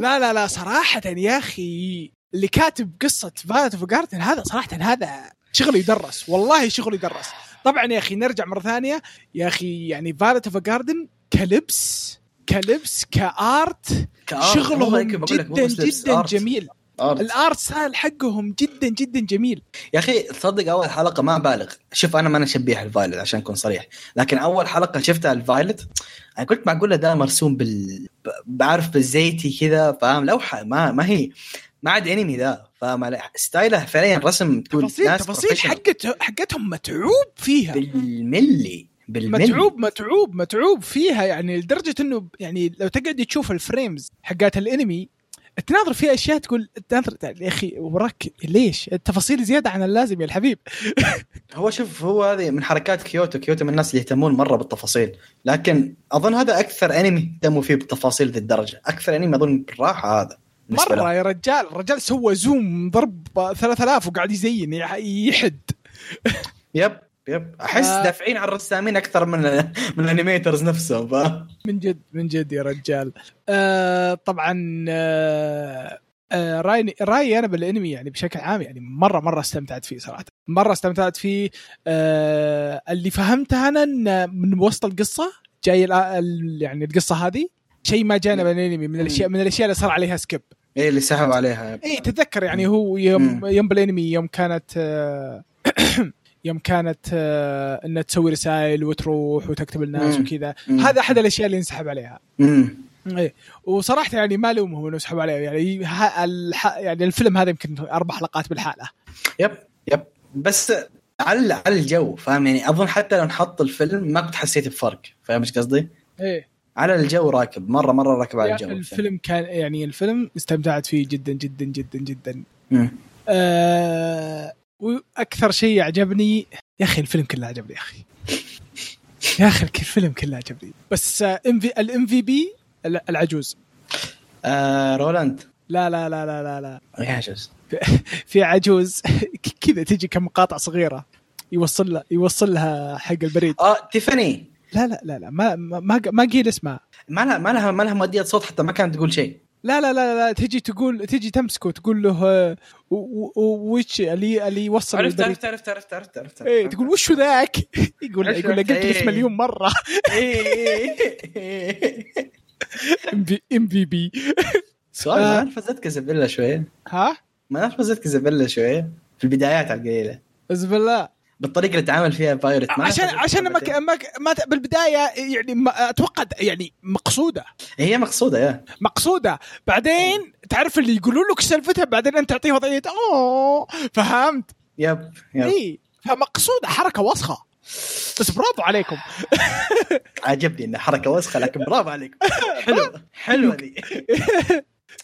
A: لا لا لا صراحة يا أخي اللي كاتب قصة Violet Evergarden هذا صراحة هذا شغل يدرس والله شغل يدرس. طبعا يا أخي نرجع مرة ثانية يا أخي يعني Violet Evergarden كلبس كلبس ك
B: art
A: شغلهم جدا جدا. جميل.
B: art.
A: ال art style حقهم جدا جدا جميل
B: يا أخي تصدق أول حلقة ما بالغ شوف أنا ما أنا شبيح ال Violet عشان أكون صريح لكن أول حلقة شفتها ال Violet أنا قلت معقوله ده مرسوم بال بعرف بالزيتي كذا فاهم لوحه ما ما هي ما عاد انمي ذا فاهم؟ style ه فعليا رسم
A: تفاصيل تفاصيل. حقت حقتهم متعوب فيها
B: بالملي بالملي
A: متعوب متعوب متعوب فيها يعني لدرجة إنه يعني لو تقعد تشوف ال frames حقات الانمي تناظر فيها أشياء تقول تناظر يا أخي وراك ليش؟ التفاصيل زيادة عن اللازم يا الحبيب.
B: هو شوف هو هذه من حركات كيوتو. كيوتو من الناس اللي يهتمون مرة بالتفاصيل. لكن أظن هذا أكثر أنمي يهتموا فيه بالتفاصيل ذي الدرجة. أكثر أنمي اظن بالراحة هذا.
A: مرة
B: له.
A: يا رجال. الرجال سوى zoom ضرب 3000 وقاعد يزين يح- يحد.
B: yep. yep. أحس
A: آه.
B: دافعين على الرسامين أكثر من من ال animators نفسهم
A: من جد من جد يا رجال. آه طبعا آه آه رايي رأيي أنا بالأنمي يعني بشكل عام يعني مرة مرة استمتعت فيه صراحة. مرة استمتعت فيه آه اللي فهمته أنا إن من وسط القصة جاي يعني القصة هذه شيء ما جانا من الأنمي من الأشياء من الأشياء اللي صار عليها سكيب
B: إيه اللي سحب عليها.
A: اي تتذكر يعني هو يوم. يوم بالأنمي يوم كانت آه، يوم كانت آه، إنها تسوي رسائل وتروح وتكتب الناس. وكذا. هذا أحد الأشياء اللي انسحب عليها.
B: امم
A: إيه. وصراحة يعني ما الومهم إنه سحبوا عليه يعني ها الح... يعني الفيلم هذا يمكن أربع حلقات بالحالة.
B: يب يب. بس على على الجو فاهم؟ يعني أظن حتى لو نحط الفيلم ما كنت حسيت بفرق فاهم إيش قصدي؟
A: إيه.
B: على الجو راكب مرة مرة راكب على الجو.
A: الفيلم كان يعني الفيلم استمتعت فيه جدا جدا جدا جدا.
B: مم.
A: آه وأكثر شيء عجبني يا أخي الفيلم كله عجبني يا أخي. يا أخي الفيلم كله عجبني. بس MV ال MVP العجوز.
B: آه رولاند.
A: لا لا لا لا لا لا.
B: يا جوز
A: في عجوز. كذا تجي كمقاطع صغيرة. يوصل لها يوصل لها حق البريد.
B: آه تيفاني.
A: لا لا لا لا. ما ما ما, ما قيل اسمها.
B: ما لها ما لها ما لها مؤدية صوت حتى ما كانت تقول شيء.
A: لا لا لا لا تجي تقول تجي تمسكه تقول له آه، وش اللي اللي يوصل
B: عرفت عرفت عرفت عرفت عرفت عرفت
A: إيه تقول وش ذاك؟ يقول يقول له قلت الاسم
B: إيه.
A: مليون مرة
B: إيه.
A: إم في بي
B: سؤال
A: آه.
B: ما نعرف زدت كازابيلا شوية
A: ها؟
B: ما زدت كازابيلا شوية في البدايات على
A: القليلة بالله
B: بالطريقة اللي تعامل فيها بايرت ما
A: عشان عشان ما. ما, ما بالبداية يعني ما أتوقع يعني مقصودة.
B: هي مقصودة يا.
A: مقصودة. بعدين تعرف اللي يقولوا لك سالفتها بعدين أنت تعطيه وضعية أوه فهمت؟
B: yep yep.
A: إي فمقصودة حركة وسخة. بس برافو عليكم.
B: عجبني انها حركة وسخة لكن برافو عليكم. حلو. حلوة ذي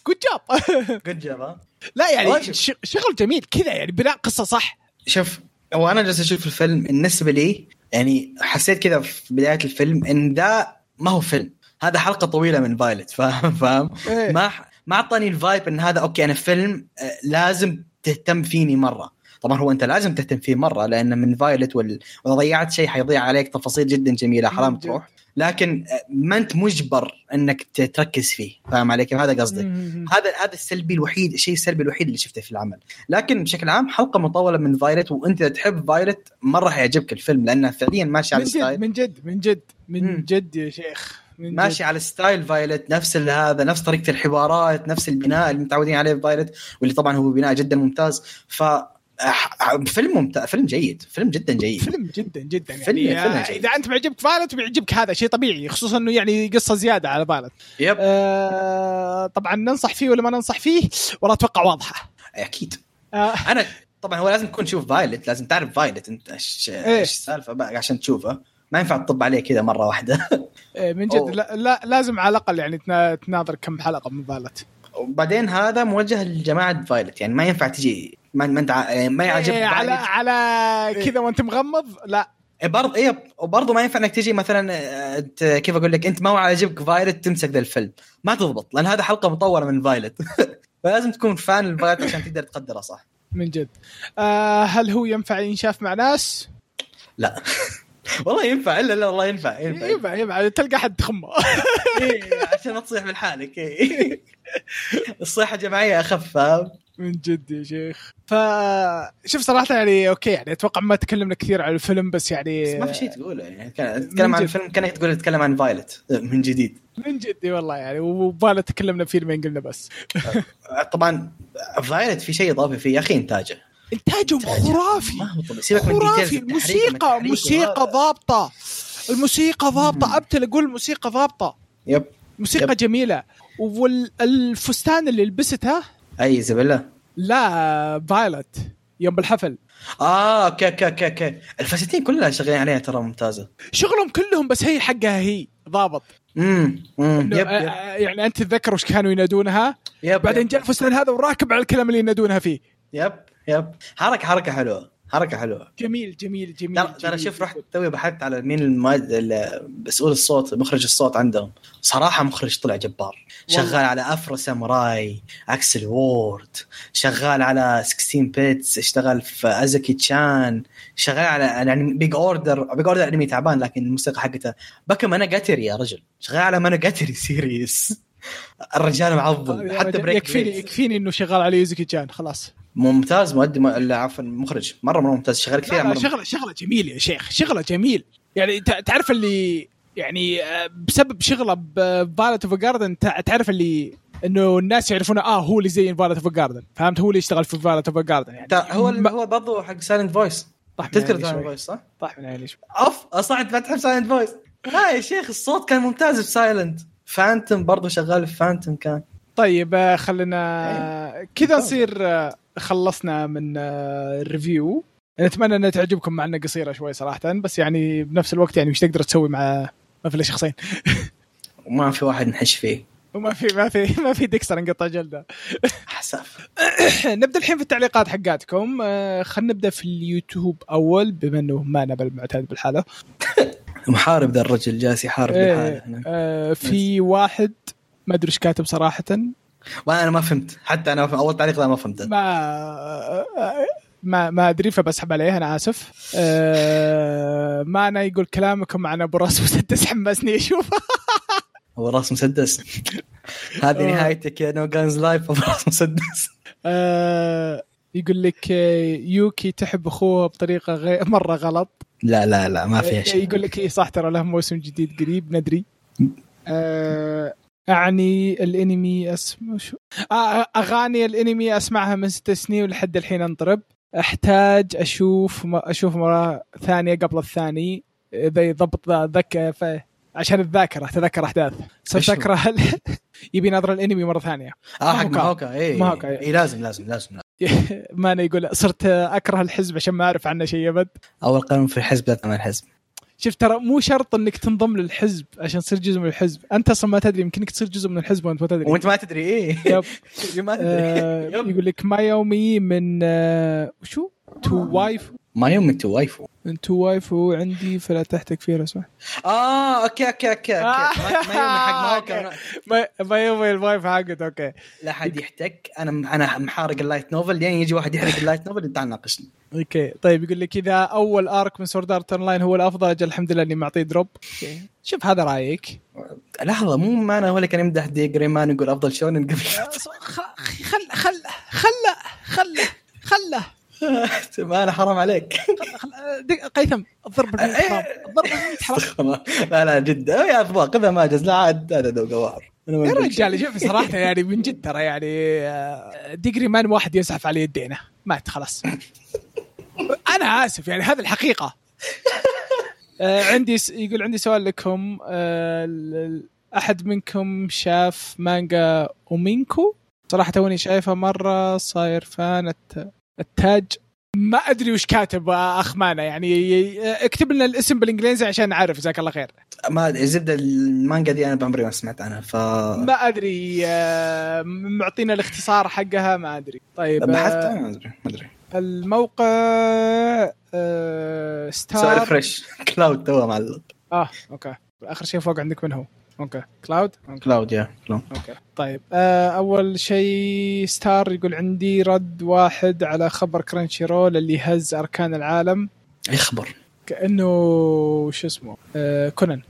A: good job
B: good job
A: لا يعني شغل جميل كذا يعني بناء قصة صح؟
B: شوف هو أنا جالس أشوف الفيلم بالنسبة لي يعني حسيت كذا في بداية الفيلم إن ده ما هو فيلم. هذا حلقة طويلة من Violet فاهم؟ فاهم. ما ما أعطاني ال vibe إن هذا okay أنا فيلم آه، لازم تهتم فيني مرة. طبعا هو أنت لازم تهتم فيه مرة لأن من Violet وال... وإذا ضيعت شيء حيضيع عليك تفاصيل جدا جميلة حرام. تروح لكن آه، ما أنت مجبر إنك تركز فيه فاهم علي كيف هذا قصدي. هذا هذا السلبي الوحيد الشيء السلبي الوحيد اللي شفته في العمل لكن بشكل عام حلقة مطولة من Violet وأنت إذا تحب Violet مرة حيعجبك الفيلم لأنه فعليا ماشي على
A: ال
B: style
A: من جد من جد من. جد يا شيخ
B: ماشي. على style Violet نفس هذا نفس طريقة الحوارات نفس البناء اللي متعودين عليه Violet واللي طبعا هو بناء جدا ممتاز ف فيلم ممتاز فيلم جيد فيلم جدا جيد.
A: فيلم جدا جدا
B: فيلم-
A: يعني.
B: فيلم
A: آه،
B: جيد.
A: إذا أنت معجبك Violet بيعجبك هذا شيء طبيعي خصوصا إنه يعني قصة زيادة على Violet
B: yep.
A: آه طبعا ننصح فيه ولا ما ننصح فيه؟ والله أتوقع واضحة.
B: أكيد.
A: آه.
B: أنا طبعا هو لازم تكون تشوف Violet لازم تعرف Violet أنت إيش
A: إيه.
B: إيش السالفة عشان تشوفه ما ينفع تطب عليه كذا مرة واحدة.
A: إيه، من جد
B: أوه.
A: لا, لا لازم على الأقل يعني تنا- تناظر كم حلقة من Violet
B: وبعدين هذا موجه لجماعة Violet يعني ما ينفع تجي ما, ما انت ع- ما يعجبك
A: إيه على. على كذا وانت مغمض؟ لا.
B: برضه إيه وبرضه ما ينفع إنك تجي مثلا آه، كيف أقول لك أنت ما هو عاجبك Violet تمسك ذا الفيلم. ما تضبط لأن هذا حلقة مطولة من Violet. فلازم تكون fan ل Violet عشان تقدر تقدره صح؟
A: من جد. آه هل هو ينفع ينشاف مع ناس؟
B: لا. والله ينفع إلا لا والله ينفع ينفع
A: يبع يبع تلقى حد تخمه.
B: إيه، عشان ما تصيح بالحالك إيه. الصيحة جماعيه اخف
A: من جد يا شيخ. فشوف صراحة يعني okay يعني أتوقع ما تكلمنا كثير عن الفيلم بس يعني
B: بس ما في شيء تقوله يعني تتكلم عن. الفيلم كانك تقول تتكلم عن Violet من جديد.
A: من جدي والله يعني وبالا تكلمنا فيه لما قلنا بس.
B: طبعا Violet في شيء إضافي فيه يا أخي إنتاجه.
A: إنتاجهم خرافي.
B: ما هو طبيعي. سيبك من
A: خرافي. الموسيقى موسيقى. ضابطة. الموسيقى ضابطة. ابتل أقول الموسيقى ضابطة.
B: yep.
A: موسيقى
B: yep.
A: جميلة. والفستان اللي لبسته؟
B: أي زبله
A: لا Violet. يوم بالحفل
B: آه okay okay okay okay. الفساتين كلها شغالين عليها ترى ممتازة.
A: شغلهم كلهم بس هي حقها هي. ضابط.
B: امم yep
A: آه،
B: yep.
A: آه، يعني أنت تتذكر وش كانوا ينادونها؟
B: yep
A: بعدين. جاء الفستان هذا وراكب على الكلام اللي ينادونها فيه.
B: yep. yep. حركة حركة حلوة حركة حلوة.
A: جميل جميل جميل
B: ترى ترى. شوف رحت توي بحثت على مين مسؤول الصوت مخرج الصوت عندهم. صراحة مخرج طلع جبار.
A: والله.
B: شغال على Afro Samurai Accel World. شغال على 16 bits اشتغل في Uzaki-chan. شغال على يعني Big Order Big Order انمي تعبان لكن الموسيقى حقته. بكى مانجاتري يا رجل. شغال على مانجاتري سيريس الرجال معضل.
A: يا
B: حتى بريك
A: يكفيني يكفيني إنه شغال على يوزكي جان خلاص.
B: ممتاز مؤدي م... عفوا مخرج. مرة مرة ممتاز شغال كثير مرة
A: شغله شغلة جميل يا شيخ شغلة جميل يعني تع- تعرف اللي يعني آه، بسبب شغلة بفالت اوف جاردن تعرف اللي إنه الناس يعرفون آه هو اللي زي فالت اوف جاردن فهمت؟ هو اللي يشتغل في فالت اوف جاردن يعني.
B: هو
A: ما-
B: هو برضو حق سايلنت فويس تذكر
A: Silent.
B: Voice صح؟
A: طاح من عيني شوي.
B: أوف أصلا أنت ما تحب Silent Voice لا يا شيخ الصوت كان ممتاز في Silent Phantom برضو شغال في Phantom كان.
A: طيب آه، خلينا كذا نصير آه، خلصنا من آه، ال review نتمنى إنها تعجبكم مع إنها قصيرة شوي صراحة بس يعني بنفس الوقت يعني وش تقدر تسوي مع ما في إلا شخصين.
B: وما في واحد نحش فيه.
A: وما في ما في ما في ديكستر انقطع جلده.
B: حساف
A: نبدأ الحين في التعليقات حقاتكم. آه، خلينا نبدأ في اليوتيوب أول بما إنه ما أنا بالمعتاد بالحالة.
B: محارب ذا الرجل جالس يحارب
A: إيه،
B: بالحاله هنا
A: آه، في واحد ما أدري إيش كاتب صراحة.
B: وأنا ما فهمت. حتى أنا أول تعليق ما فهمته.
A: ما ما ما أدري فبسحب عليه أنا آسف. آه، ما أنا يقول كلامكم عن أبو راس مسدس حمسني أشوفه.
B: هو راس مسدس. هذه
A: آه.
B: نهايتك يا No Guns Life أبو راس مسدس.
A: آه، يقول لك آه، يوكي تحب أخوها بطريقة غير مرة غلط.
B: لا لا لا ما فيها شيء.
A: يقول لك اي صح ترى له موسم جديد قريب ندري. آه، أعني الإنمي اسمه شو؟ آه، أغاني الإنمي أسمعها من ست سنين ولحد الحين أنطرب. أحتاج أشوف أشوف مرة ثانية قبل الثاني. إذا يضبط ذك عشان الذاكرة تذكر
B: أحداث؟
A: اكره يبي نظر الإنمي مرة ثانية.
B: آه حق
A: ماهوكا.
B: ماهوكا اي
A: ماهوكا.
B: اي لازم لازم لازم.
A: ما أنا يقول صرت أكره الحزب عشان ما أعرف عنه شيء أبد.
B: أول قانون في الحزب لا تنام الحزب.
A: شوف ترى مو شرط إنك تنضم للحزب عشان تصير جزء من الحزب. أنت أصلا ما تدري يمكنك تصير جزء من الحزب وأنت ما تدري.
B: وأنت ما تدري إيه.
A: يب.
B: ما
A: آه
B: تدري يب.
A: يقول لك ما يومي من آه وشو تو وايف
B: ما يوم انت وايفو.
A: من تو وايف عندي فلا تحتك فيه لو سمحت
B: آه أوكي أوكي أوكي أوكي.
A: آه.
B: ما يوم حق
A: ما ما يومي الوايف حقت أوكي.
B: لا حد يحتك. أنا أنا محارق اللايت نوفل. لين يجي واحد يحرق اللايت نوفل تعال ناقشني
A: أوكي. طيب يقول لك إذا أول أرك من سورد أرت اون لاين هو الأفضل أجل الحمد لله إني معطيه دروب. أوكي. شوف هذا رأيك.
B: لحظة مو ما أنا هو اللي كان يمدح دي جريمان يقول أفضل شونن قبل
A: خل خل خل خله خله خله.
B: ما أنا حرام عليك.
A: قيثم الضرب حرام الضرب حرام
B: لا لا جد. يا افضل خذها ماجز لا عاد هذا ذوق ما
A: يا رجال شوف صراحة يعني من جد ترى يعني آه، ديجري مان واحد يزحف على يدينا مات خلاص. أنا آسف يعني هذه الحقيقة. آه، عندي يقول عندي سؤال لكم. آه، أحد منكم شاف مانجا أومينكو؟ صراحة توني شايفها مرة صاير فان. الت- التاج. ما أدري وش كاتب آه، أخ مانا. يعني اكتب لنا الاسم بالإنجليزي عشان نعرف. جزاك الله خير.
B: ما أدري الزبده المانجا دي أنا بعمري ما سمعت عنها ف
A: ما أدري آه، معطينا الاختصار حقها ما أدري. طيب
B: بحثت
A: آه،
B: ما أدري ما أدري.
A: الموقع آه،
B: سؤال
A: ستار.
B: فريش. كلاود تو معلق.
A: آه okay. آخر شيء فوق عندك من هو؟ Okay. كلاود.
B: كلاود يا كلاود
A: okay. طيب آه أول شيء ستار يقول عندي رد واحد على خبر Crunchyroll اللي هز أركان العالم.
B: يخبر
A: كأنه شو اسمه؟ آه كونان.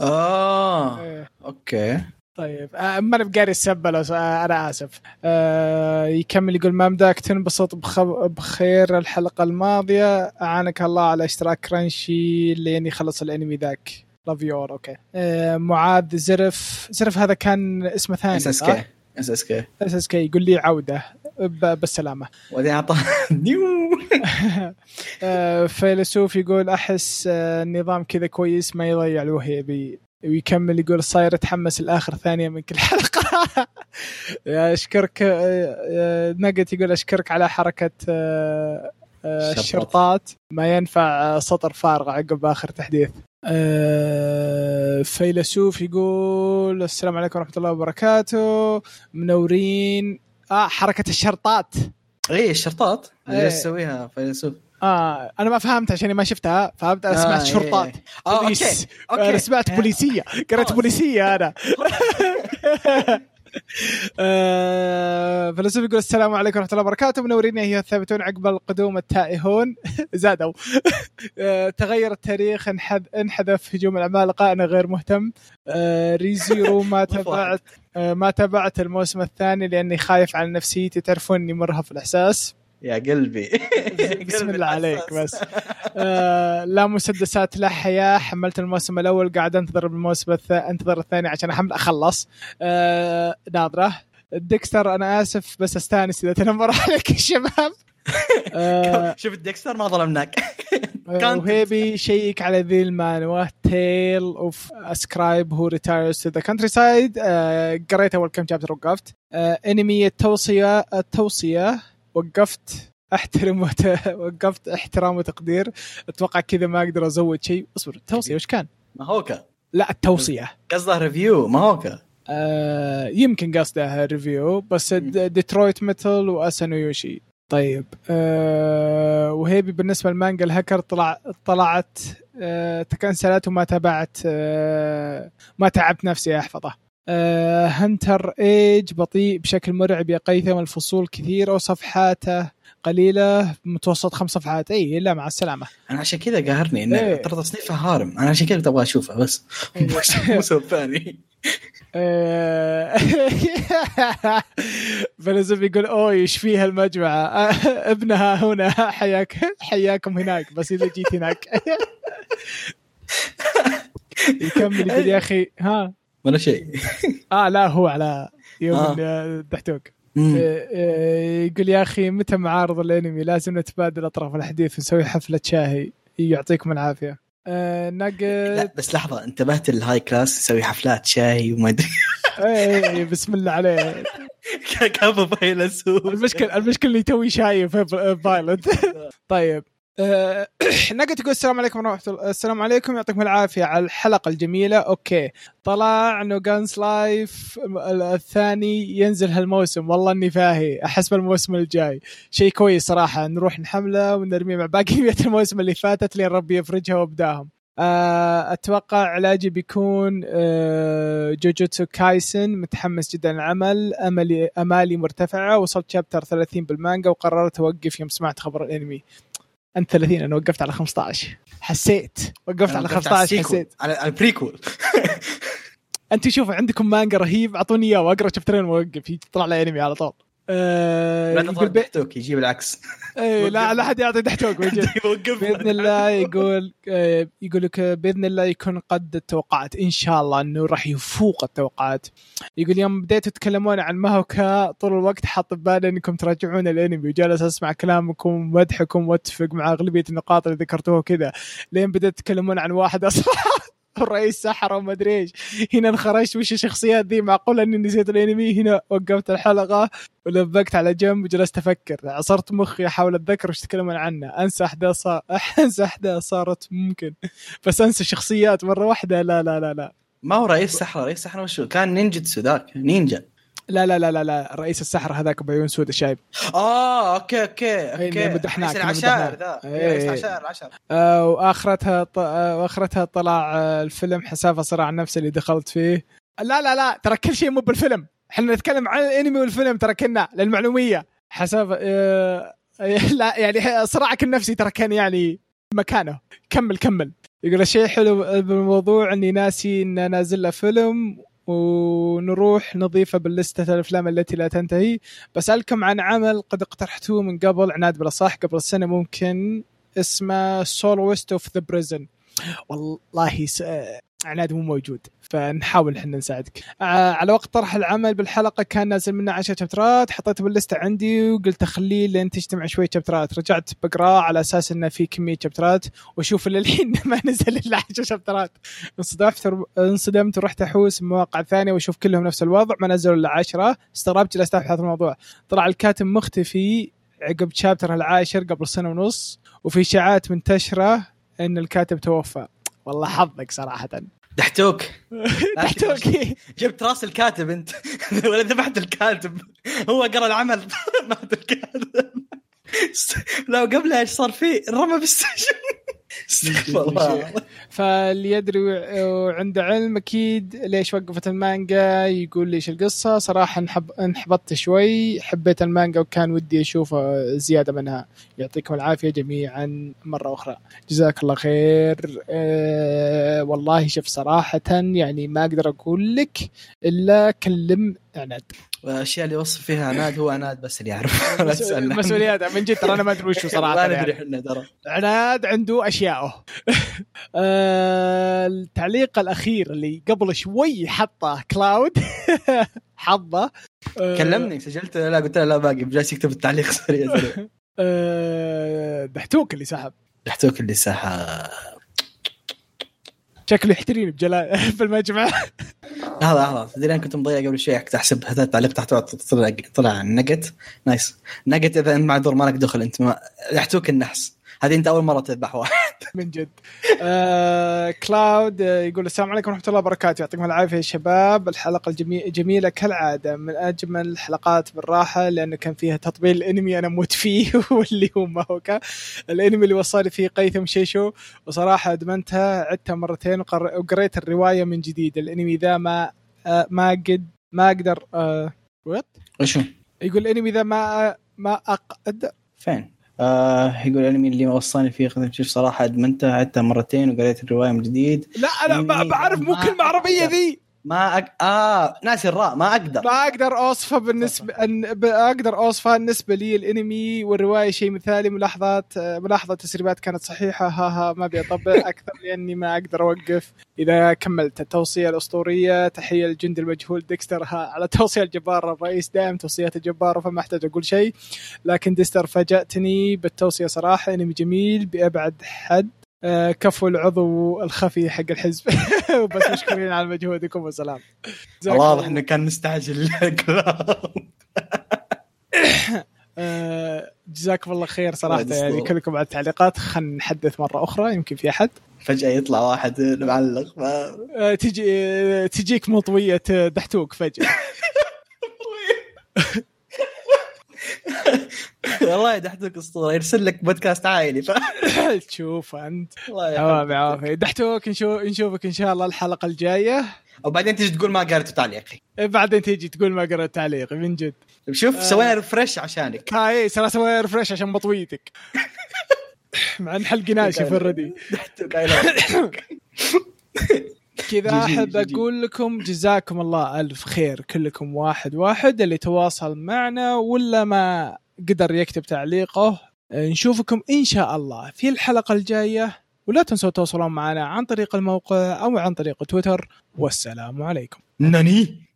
B: آه.
A: آه.
B: أوكي.
A: طيب آه ما أنا بقاري السبه لو آه أنا آسف. آه يكمل يقول ما مداك تنبسط بخب... بخير الحلقة الماضية. أعانك الله على اشتراك كرانشي لين يخلص الأنمي ذاك. لاف يور أوكي آه معاذ زرف. زرف هذا كان اسمه ثاني
B: اس اس كي اس اس كي
A: اس اس كي يقول لي عوده. بالسلامة.
B: وبعدين اعطاه نيو.
A: آه، فيلسوف يقول أحس آه، النظام كذا كويس ما يضيع الوهيبي ويكمل يقول صاير أتحمس لآخر ثانية من كل حلقة. يا أشكرك. نقت يقول أشكرك على حركة
B: الشرطات.
A: ما ينفع سطر فارغ عقب آخر تحديث. آه، فيلسوف يقول السلام عليكم ورحمة الله وبركاته. منورين. آه حركة الشرطات.
B: اي الشرطات.
A: إيه.
B: اللي تسويها فيلسوف؟
A: آه أنا ما فهمت عشان ما شفتها فهمت أنا سمعت
B: آه، إيه.
A: شرطات.
B: آه okay
A: police.
B: Okay.
A: أنا سمعت بوليسية. قريت
B: آه.
A: بوليسية أنا. آه، فيلسوف يقول السلام عليكم ورحمة الله وبركاته. منورين ايها الثابتون عقب القدوم التائهون. زادوا. آه، تغير التاريخ انحذ انحذف هجوم العمالقه أنا غير مهتم. آه، Re:Zero ما. تابعت آه، ما تابعت الموسم الثاني لأني خايف على نفسيتي تعرفون إني مرهف الإحساس.
B: يا قلبي.
A: بسم الله عليك. بس. آه لا مسدسات لا حياة. حملت الموسم الأول قاعد أنتظر الموسم الثاني أنتظر الثاني عشان أحمل أخلص. آه ناظرة. ديكستر أنا آسف بس أستانس إذا تنمر عليك الشباب آه
B: شوف الديكستر ما ظلمناك
A: وهيبي check على ذي المانوا Tale of Scribe Who Retires to the Countryside قريت أول كم chapter وقفت. آه انمي التوصيه التوصيه وقفت احترم وت... وقفت احترام وتقدير. أتوقع كذا ما أقدر أزود شيء. اصبر التوصية وش كان؟
B: ما هوكا.
A: لا التوصية.
B: قصده review ماهوكا.
A: آه يمكن قصدها review بس Detroit Metal واسانو يوشي طيب آه وهيبي بالنسبة للمانجا الهكر طلع طلعت آه تكنسلت وما تابعت آه ما تعبت نفسي أحفظه. آه هنتر ايج بطيء بشكل مرعب يا قيثم الفصول كثيره وصفحاته قليلة متوسط خمس صفحات. إي لا مع السلامة.
B: أنا عشان كذا قاهرني انه
A: إيه.
B: ترى تصنيفها هارم. أنا عشان كذا أبغى اشوفها بس. الموسم الثاني
A: آه، فيلسوف يقول أوه إيش فيها المجمعه آه، ابنها هنا حياك حياكم هناك بس إذا جيت هناك. يكمل يقول يا أخي ها؟
B: ولا شيء.
A: آه لا هو على يوم
B: آه.
A: الدحتوك. آه، آه، يقول يا أخي متى معارض الأنمي؟ لازم نتبادل أطراف الحديث ونسوي حفلة شاي يعطيكم العافية. آه نقد
B: لا بس لحظة انتبهت الهاي كلاس يسوي حفلات شاي وما أدري.
A: إيه، إيه، بسم الله عليه.
B: كفو فيلسوف
A: المشكلة المشكلة اللي توي شايف فايلنت طيب. نقد يقول السلام عليكم ورحمة الله السلام عليكم يعطيكم العافية على الحلقة الجميلة. أوكي. طلع إنه جانس لايف الثاني ينزل هالموسم. والله إني فاهي. أحس بالموسم الجاي. شيء كويس صراحة. نروح نحمله ونرميه مع باقي الموسم اللي فاتت لين ربي يفرجها وابداهم. آه، أتوقع علاجي بيكون آه، جوجوتسو كايسن متحمس جدا للعمل. املي أمالي مرتفعة. وصلت chapter 30 بالمانجا وقررت أوقف يوم سمعت خبر الأنمي. أنت 30 أنا وقفت على 15 حسيت. وقفت على 15 حسيت.
B: على على ال
A: prequel أنت شوف عندكم مانجا رهيب أعطوني إياه وأقرأ شابترين وأوقف. يطلع لي انمي على طول. آه
B: لا
A: يقول
B: تطلع
A: بي...
B: تحتوك يجيب العكس.
A: إيه، لا لا حد يعطي تحتوك وجه. بإذن الله يقول آه، يقول لك بإذن الله يكون قد التوقعات. إن شاء الله إنه راح يفوق التوقعات. يقول يوم بديتوا تتكلمون عن ماهوكا طول الوقت حاط ببالي إنكم تراجعون الأنمي وجالس اسمع كلامكم ومدحكم واتفق مع أغلبية النقاط اللي ذكرتوها كذا لين بديت تتكلمون عن واحد أصلا. الرئيس سحر وما أدري إيش. هنا انخرجت وش الشخصيات ذي؟ معقوله أني نسيت الأنمي؟ هنا وقفت الحلقة ولبقت على جنب وجلست أفكر. عصرت مخي أحاول أتذكر وش تكلمون عنه. أنسى أحداث صار أنسى أحداث صارت ممكن. بس أنسى شخصيات مرة واحدة. لا لا لا لا.
B: ما هو رئيس سحرة رئيس سحرة وشو كان نينجتسو ذاك نينجا.
A: لا لا لا لا, لا. رئيس السحر هذاك بعيون سودة شايب
B: آه أوكي أوكي
A: إيه،
B: أوكي.
A: مدحناك،
B: رئيس العشائر. ذا.
A: إيه.
B: رئيس العشائر العشر
A: آه وآخرتها ط... آه وآخرتها طلع آه الفيلم حسافة صراع نفسه اللي دخلت فيه. لا لا لا ترى كل شيء مو بالفيلم. إحنا نتكلم عن الأنمي والفيلم ترى كنا للمعلومية. حسافة آه لا يعني صراعك النفسي ترى كان يعني مكانه. كمل كمل. يقول الشيء حلو بالموضوع إني ناسي إن نازل له فيلم. ونروح نضيفه بال list ة الأفلام التي لا تنتهي. بسألكم عن عمل قد اقترحتوه من قبل عناد بلا صح قبل السنة ممكن اسمه سولوست of the prison والله س... عناد مو موجود. فنحاول إحنا نساعدك. آه على وقت طرح العمل بالحلقة كان نازل منه 10 شابترات حطيته باللسته عندي وقلت أخليه لين تجتمع شوية شابترات رجعت بقراه على أساس إنه في كمية شابترات وأشوف للحين ما نزل إلا 10 شابترات انصدمت انصدمت ورحت أحوس مواقع ثانية وأشوف كلهم نفس الوضع ما نزلوا إلا 10 استغربت جلست أبحث الموضوع. طلع الكاتب مختفي عقب شابتر العاشر قبل سنة ونص وفي إشاعات منتشرة إن الكاتب توفى. والله حظك صراحة.
B: دحتوك.
A: دحتوك.
B: جبت راس الكاتب انت. ولا ذبحت الكاتب. هو قرأ العمل. مات الكاتب. لا وقبلها إيش صار فيه؟ رمى بالسجن استغفر الله.
A: فاللي يدري وعنده علم أكيد ليش وقفت المانجا يقول ليش القصة. صراحة انحب انحبطت شوي حبيت المانجا وكان ودي أشوفه زيادة منها. يعطيكم العافية جميعا مرة أخرى. جزاك الله خير. أه والله شوف صراحة يعني ما أقدر أقول لك إلا كلم عناد
B: والاشياء اللي يوصف فيها عناد هو عناد بس اللي يعرف.
A: مسؤوليات من جد ترى أنا ما أدري وش صراحة.
B: ما. ندري إحنا ترى.
A: عناد عنده أشياءه. آه، التعليق الأخير اللي قبل شوي حطه كلاود. حظه. آه،
B: كلمني سجلت؟ لا قلت له لا باقي. جالس يكتب التعليق. سريع سريع
A: آه، دحتوك اللي سحب.
B: دحتوك اللي ساحه
A: شكله يحتريني بجلال في المجمع.
B: لحظة لحظة. تدري أنا كنت مضيع قبل شوي أحسب هذا التعليق تحت طلع طلع نقت. نايس. نقت إذا معذور ما لك دخل أنت ما دحتوك النحس. هذه أنت أول مرة تذبح واحد.
A: من جد. آه كلاود آه، يقول السلام عليكم ورحمة الله وبركاته. يعطيكم العافية يا شباب. الحلقة الجميله جميلة كالعادة. من أجمل الحلقات بالراحة لأنه كان فيها تطبيل الأنمي أنا موت فيه واللي هو ماهوكا الأنمي اللي وصلي فيه قيثم شيشو. وصراحة أدمنتها عدتها مرتين وقر- وقريت الرواية من جديد. الأنمي ذا ما آه ما قد ما أقدر آه وات
B: وشو
A: يقول الأنمي ذا ما ما أقدر
B: فين؟ آه يقول الانمي اللي وصاني فيه قدم شيف صراحة أدمنته عدتها مرتين وقريت الرواية من جديد
A: لا أنا ما
B: إني
A: بعرف مو كلمة
B: عربية.
A: ذي
B: ما أك... آه ناسي الراء ما أقدر.
A: ما أقدر أوصفه بالنسبة أن... ب- أقدر أوصفها بالنسبة لي الأنمي والرواية شيء مثالي ملاحظات ملاحظة تسريبات كانت صحيحة ها ها ما أبي أطبق أكثر لأني ما أقدر أوقف. إذا كملت التوصية الأسطورية تحية للجندي المجهول ديكستر ها على توصية الجبار الرئيس دائم توصيات الجبار فما أحتاج أقول شيء. لكن ديكستر فاجأتني بالتوصية صراحة أنمي جميل بأبعد حد. كفو العضو الخفي حق الحزب. وبس مشكورين على مجهودكم وسلام.
B: واضح انه كان مستعجل.
A: آه، جزاكم الله خير
B: صراحة.
A: يعني. كلكم على التعليقات. خلينا نحدث مرة أخرى يمكن في أحد.
B: فجأة يطلع واحد معلق ما...
A: آه، تجي آه، تجيك مطويه آه، دحتوك فجأة.
B: والله دحتوك أسطورة يرسل لك بودكاست عائلي ف...
A: تشوف أنت.
B: الله.
A: عافيه دحتوك نشوف نشوفك إن شاء الله الحلقة الجاية.
B: وبعدين تيجي تقول ما قريت تعليقي.
A: إيه، بعدين تيجي تقول ما قرأت تعليق من جد.
B: شوف
A: آه.
B: سوينا refresh عشانك.
A: ها اي ترى سوي refresh عشان مطويتك مع إن حلقي ناشف اوريدي
B: دحتوك.
A: كذا
B: أحب.
A: أقول لكم جزاكم الله ألف خير كلكم واحد واحد اللي تواصل معنا ولا ما قدر يكتب تعليقه. نشوفكم إن شاء الله في الحلقة الجاية. ولا تنسوا تتواصلون معنا عن طريق الموقع أو عن طريق تويتر. والسلام عليكم.
B: ناني؟